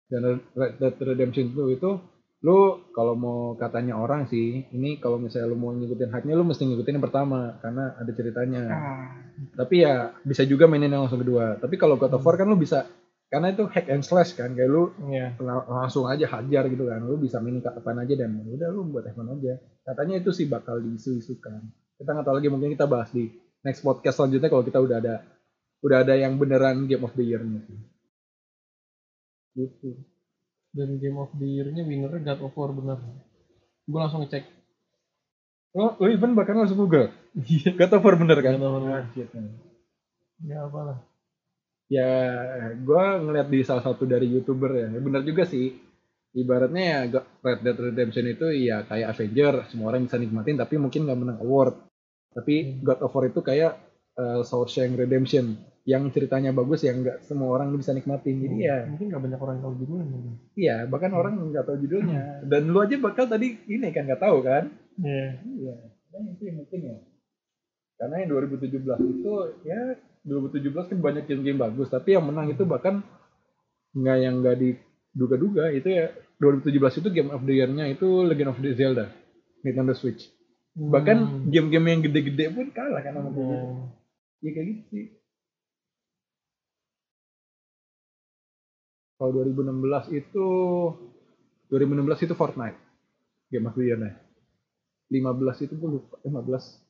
dan Red Dead Redemption 2 itu lu kalau mau katanya orang sih ini kalau misalnya lu mau ngikutin hype-nya lu mesti ngikutin yang pertama karena ada ceritanya. Ah, tapi ya bisa juga mainin yang langsung kedua. Tapi kalau God of War kan lu bisa karena itu hack and slash kan kayak lu lang- langsung aja hajar gitu kan. Lu bisa mainin kapan aja dan udah lu buat F1 aja. Katanya itu sih bakal diisu-isukan. Kita nggak tahu lagi mungkin kita bahas di next podcast selanjutnya kalau kita udah ada udah ada yang beneran Game of the Year-nya. Sih gitu Dan Game of the Year-nya winnernya God of War bener. Gue langsung ngecek. oh lu even bahkan langsung Google Iya. God of War bener kan God of War bener. Ah. Ya apalah. ya gue ngeliat di salah satu dari youtuber ya bener juga sih ibaratnya ya Red Dead Redemption itu ya kayak Avenger semua orang bisa nikmatin tapi mungkin nggak menang award tapi Hmm. God of War itu kayak uh, Shawshank Redemption yang ceritanya bagus yang nggak semua orang bisa nikmatin jadi ya Mungkin gak banyak orang yang tahu judulnya. mungkin. iya bahkan orang nggak tahu judulnya. Dan lu aja bakal tadi ini kan nggak tahu kan? Iya. iya. Kan itu yang penting ya. Karena yang 2017 itu ya 2017 kan banyak game-game bagus tapi yang menang itu bahkan nggak yang nggak diduga-duga itu ya 2017 itu game of the year-nya itu Legend of the Zelda Nintendo Switch. Bahkan Hmm. game-game yang gede-gede pun kalah kan sama game Iya. kayak gitu sih kalau 2016 itu 2016 itu Fortnite. Game of the year-nya. 15 itu gue lupa. Eh, 15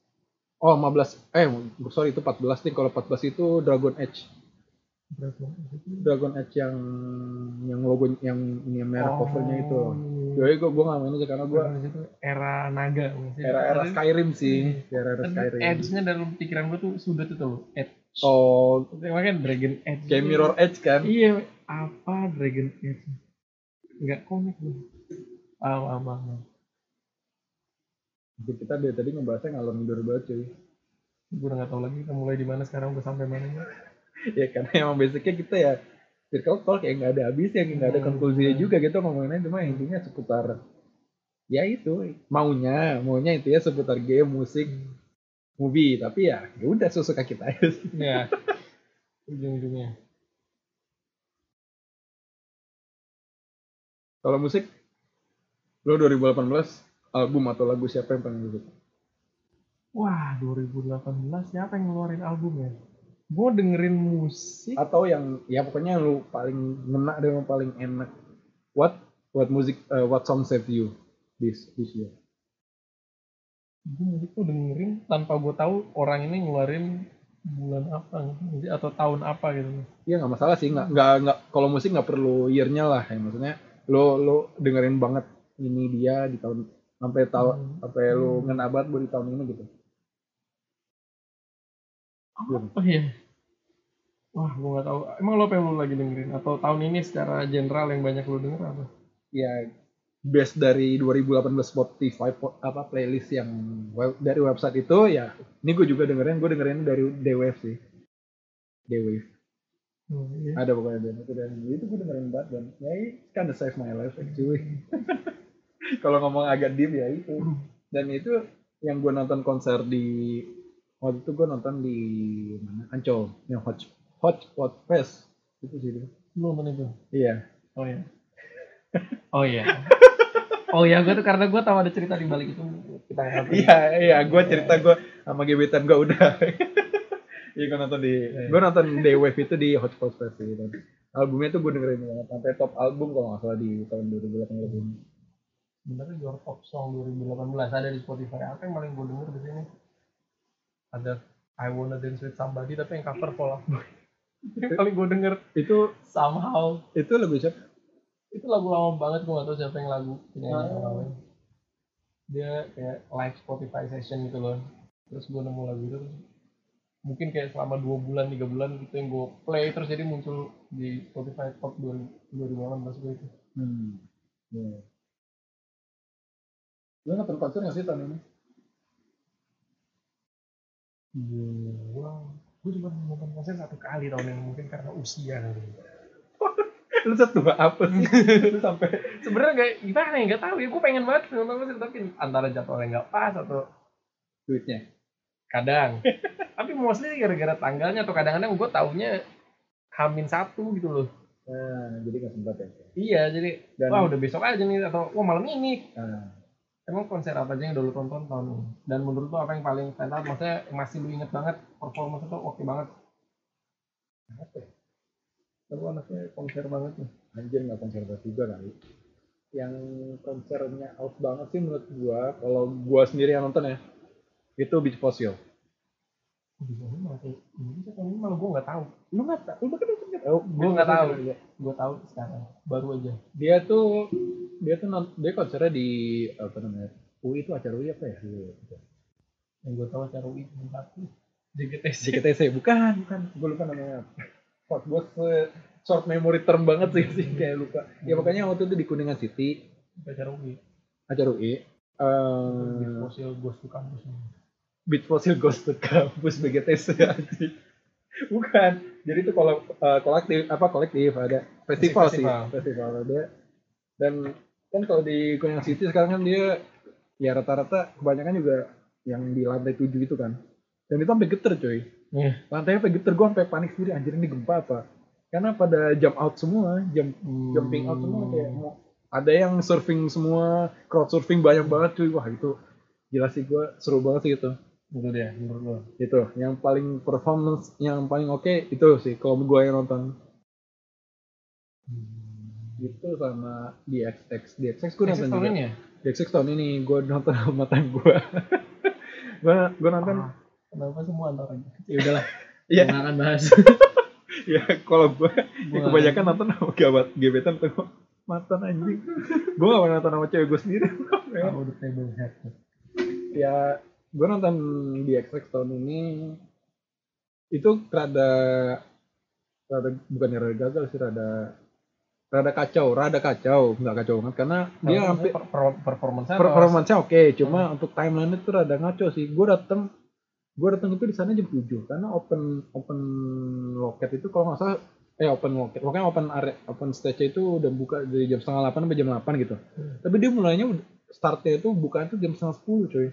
oh 15 eh sorry itu 14 nih. Kalau 14 itu Dragon Age? Dragon Age yang yang logo yang ini yang merah covernya itu. iya. jadi gue gue nggak main aja karena gue era naga. era-era Ada- Skyrim sih. Era-era Tapi Skyrim. Edge-nya dalam pikiran gue tuh sudah tuh tuh. Edge. oh. Makanya Dragon Edge. kayak Mirror Edge kan? Iya, apa Dragon Edge? Enggak komik loh. Paham, paham. Jadi kita dari tadi ngebahasnya ngalor ngidur banget cuy Gue udah gak tau lagi kita mulai di mana sekarang udah sampai mana ya. ya karena emang basicnya kita ya circle talk kayak nggak ada habisnya kayak nggak ada Hmm. konklusinya juga gitu ngomonginnya cuma intinya seputar ya itu maunya maunya itu ya seputar game musik movie tapi ya ya udah sesuka kita aja sih. Ya. Ujung-ujungnya. Kalau musik lo 2018 album atau lagu siapa yang paling lo suka Wah, 2018 siapa yang ngeluarin album ya? Gue dengerin musik. atau yang ya pokoknya yang lu paling ngena dan yang paling enak what what music uh, what song save you this this year Gue musik tuh dengerin tanpa gue tahu orang ini ngeluarin bulan apa atau tahun apa gitu. Iya nggak masalah sih nggak nggak kalau musik nggak perlu yearnya lah ya maksudnya lo lo dengerin banget ini dia di tahun sampai tahu Hmm. sampai lo ngena banget buat di tahun ini gitu Apa ya? Wah, gue gak tahu. Emang lo yang lo lagi dengerin? Atau tahun ini secara general yang banyak lo denger apa? ya best dari 2018 Spotify po- apa playlist yang web, dari website itu ya ini gue juga dengerin gue dengerin dari D-Wave sih D-Wave Oh, iya. ada pokoknya band itu dan itu gue dengerin banget dan ya it kinda save my life actually kalau ngomong agak deep ya itu dan itu yang gue nonton konser di waktu itu gue nonton di mana Ancol yang Hot Hot Pot Fest itu sih itu. Nonton itu? iya Oh iya. Oh iya. Oh iya, gue tuh karena gue tahu ada cerita di balik itu. Kita iya iya gue cerita gue sama gebetan gue udah iya gue nonton di gue nonton Day Wave itu di Hot Pot Fest sih dan albumnya tuh gue dengerin banget sampai top album kalau nggak salah di tahun 2018 ini Sebenarnya your top song 2018 ada di Spotify. Apa yang paling gue denger di sini? Ada I Wanna Dance With Somebody tapi yang cover Fall Out Boy. Yang paling gue denger itu somehow. itu lebih siapa Itu lagu lama banget gue gak tau siapa yang lagu penyanyi awalnya. Dia kayak live Spotify session gitu loh. Terus gue nemu lagu itu terus mungkin kayak selama dua bulan tiga bulan gitu yang gue play terus jadi muncul di Spotify top 2018 gue itu. Hmm. Yeah. Lu nonton konser nggak sih tahun ini? Gua, gue cuma nonton konser satu kali tahun ini mungkin karena usia kali. Lu setua apa sih? Lu sampai Sebenarnya nggak gimana ya nggak tahu ya. Gue pengen banget nonton konser tapi antara jadwalnya nggak pas atau duitnya. Kadang. tapi mostly gara-gara tanggalnya atau kadang-kadang gue taunya hamin satu gitu loh. Nah, jadi nggak sempat ya. Iya, jadi Dan wah udah besok aja nih atau wah malam ini. nah, Emang konser apa aja yang udah lu tonton tahun ini? Dan menurut lu apa yang paling stand out? Maksudnya masih lu inget banget performance itu oke banget. apa ya? Lu anaknya konser banget nih. Anjir nggak konser banget juga kali. Yang konsernya out banget sih menurut gua, kalau gua sendiri yang nonton ya, itu Beach Fossil. Bisa ini malah kayak Indonesia ini malah gue nggak tahu. Lu nggak tahu? Lu nonton nggak tahu? Gua nggak tahu. Iya. Gue tahu sekarang, baru aja. Dia tuh dia tuh non- dia konsernya di apa namanya? UI itu acara UI apa ya? Yang gue tahu cara UI satu. JGTC. JKTC bukan, bukan. Gue lupa namanya. Kok gue se- short memory term banget sih sih kayak lupa. Ya makanya waktu itu di Kuningan City Acara UI. acara UI. Eh Fossil Ghost to Campus. Beat Fossil Ghost to Campus BGTC. Bukan. Jadi itu kalau eh, kolektif apa kolektif ada festival, sih, Festival. festival ada. Dan kan kalau di Kuningan City sekarang kan dia ya rata-rata kebanyakan juga yang di lantai 7 itu kan. Dan itu sampai geter coy. Iya. Lantainya sampai geter gue sampai panik sendiri anjir ini gempa apa. Karena pada jump out semua, jump jumping out semua kayak mau ada yang surfing semua, crowd surfing banyak banget cuy. Wah itu gila sih gue seru banget sih itu. Itu dia menurut lo. Itu yang paling performance yang paling oke itu sih kalau gue yang nonton. Itu sama di XX, di XX gue nonton tahun juga. ini ya? Di XX tahun ini gue nonton sama temen gue. gue gue nonton Ah, Kenapa semua antara ya udahlah. Iya. Iya. akan bahas. ya kalau gue ya kebanyakan nonton sama gabat gebetan tuh mantan anjing. gue gak pernah nonton sama cewek gue sendiri. Tahu the table head. ya gue nonton di XX tahun ini itu rada rada bukan rada gagal sih rada rada kacau rada kacau nggak kacau banget karena dia hampir per, per, performance performance oke cuma untuk timeline itu rada ngaco sih. Gue dateng gue dateng itu di sana jam 7 karena open open loket itu kalau nggak salah eh open loket pokoknya open area open stage itu udah buka dari jam setengah 8 sampai jam 8 gitu. Hmm. tapi dia mulainya startnya itu bukaan tuh jam setengah 10 cuy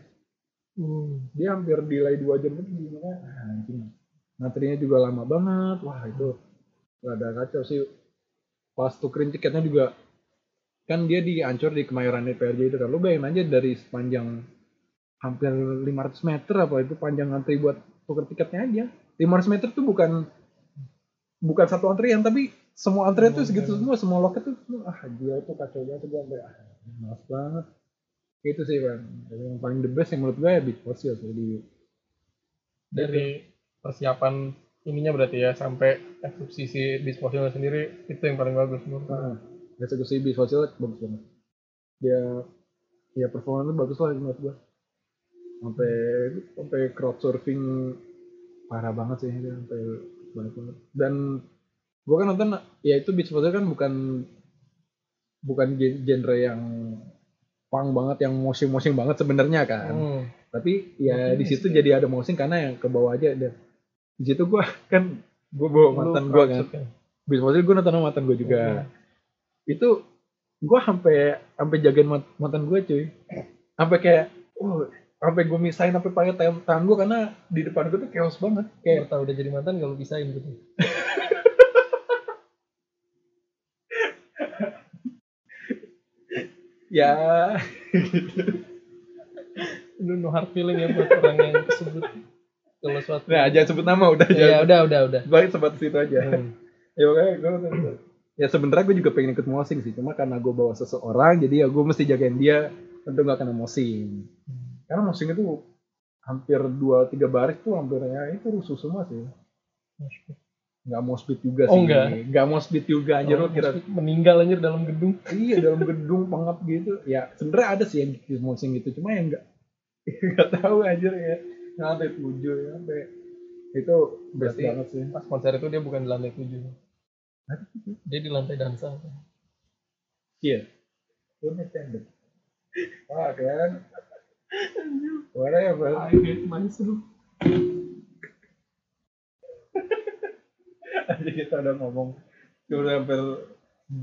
Hmm. dia hampir delay dua jam itu gimana ah, anjing materinya juga lama banget. Wah itu rada kacau sih. Pas tukerin tiketnya juga kan dia diancur di kemayoran DPRJ itu kan. Lu bayangin aja dari sepanjang hampir 500 meter apa itu panjang antri buat tuker tiketnya aja. 500 meter tuh bukan bukan satu antrian tapi semua antrian tuh segitu semua semua loket tuh ah gila itu kacau banget gue sampai ah males banget itu sih bang. Yang paling the best yang menurut gue ya Beat Fossil sih di Dari persiapan ininya berarti ya sampai eksekusi si disposal sendiri itu yang paling bagus menurut lo. Nah, eksekusi Beat bagus banget. Dia ya performanya bagus lah menurut gue sampai sampai crowd surfing parah banget sih dia sampai banyak banget. Dan gue kan nonton ya itu Beat kan bukan bukan gen- genre yang punk banget yang moshing-moshing banget sebenarnya kan. Hmm. tapi ya Moshing di situ jadi ada moshing karena yang ke bawah aja dan di situ gua kan gua bawa mantan gua kan. bis gue nonton sama mantan gua juga. Hmm. itu gua sampai sampai jagain mantan gua cuy. Sampai kayak oh sampai gue misahin sampai pakai tangan, gua karena di depan gua tuh chaos banget. Kayak Kayak tahu udah jadi mantan kalau pisahin gitu. ya Lu no hard feeling ya buat orang yang tersebut kalau suatu. nah jangan sebut nama udah ya jangan udah udah udah. baik sebat situ aja Hmm. ya makanya gue nonton itu. ya sebenarnya gue juga pengen ikut mosing sih cuma karena gue bawa seseorang jadi ya gue mesti jagain dia tentu gak kena mosing karena mosing itu hampir dua tiga baris tuh hampir ya itu rusuh semua sih nggak mau speed juga Oh, sih enggak? nggak mau speed juga anjir Oh, kira meninggal anjir dalam gedung. iya dalam gedung pengap gitu ya sebenarnya ada sih yang di mosing gitu cuma yang nggak nggak tahu anjir ya sampai tujuh ya sampai itu best Berarti- banget sih Pas konser itu dia bukan di lantai tujuh. Dia di lantai dansa. Iya. Gue tender. Wah kan. Whatever. I hate myself. Aja kita udah ngomong udah hampir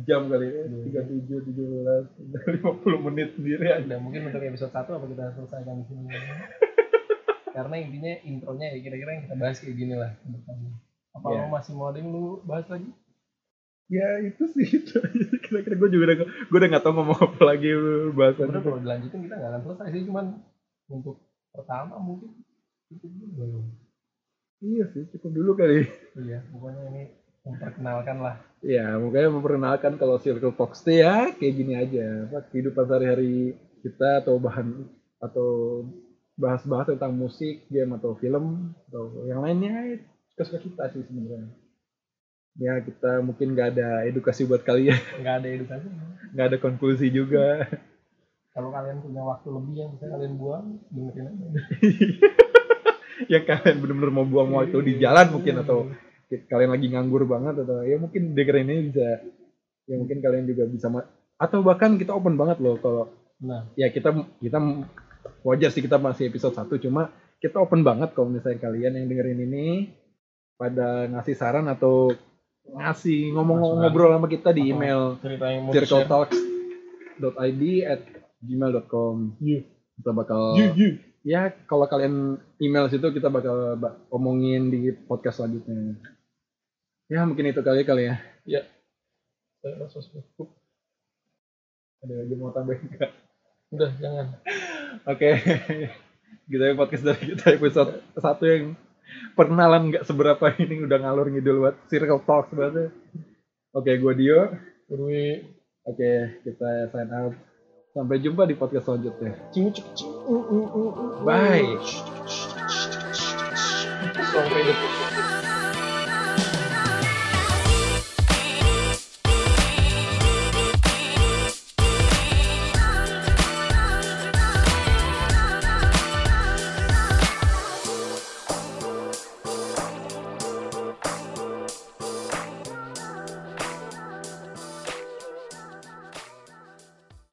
jam kali ya, tiga tujuh tujuh belas, lima puluh menit sendiri aja. Udah mungkin untuk episode 1 apa kita selesaikan di sini. Karena intinya intronya ya kira-kira yang kita bahas kayak gini lah. Apa Iya. lo masih mau ada yang lu bahas lagi? ya itu sih itu kira-kira gue juga udah gue udah nggak tahu ngomong apa lagi bahasan Sebenarnya itu kalau dilanjutin kita nggak akan selesai sih, cuman untuk pertama mungkin itu dulu. Iya sih cukup dulu kali Iya, pokoknya ini memperkenalkan lah. ya makanya memperkenalkan kalau circle talks tuh ya kayak gini aja apa kehidupan sehari-hari kita atau bahan atau bahas-bahas tentang musik game atau film atau yang lainnya suka-suka kita sih sebenarnya ya kita mungkin nggak ada edukasi buat kalian Nggak ada edukasi. nggak ada konklusi juga Kalau kalian punya waktu lebih yang bisa kalian buang, dengerin aja. yang kalian bener-bener mau buang waktu di jalan mungkin atau kalian lagi nganggur banget atau ya mungkin dengerin ini bisa ya mungkin kalian juga bisa atau bahkan kita open banget loh kalau Nah, ya kita kita wajar sih kita masih episode 1 cuma kita open banget kalau misalnya kalian yang dengerin ini pada ngasih saran atau ngasih ngomong ngobrol sama kita di email di-share. circletalks.id at gmail.com Iya. kita bakal Iya, iya. Ya kalau kalian email situ kita bakal ba- omongin di podcast selanjutnya ya mungkin itu kali kali ya Saya rasa cukup. ada lagi mau tambahin nggak? Udah, jangan. oke gitu ya podcast dari kita episode satu yang perkenalan nggak seberapa ini udah ngalur ngidul buat circle talks banget oke gue Dio Urwi. oke kita sign out sampai jumpa di podcast selanjutnya. Bye. Song credit.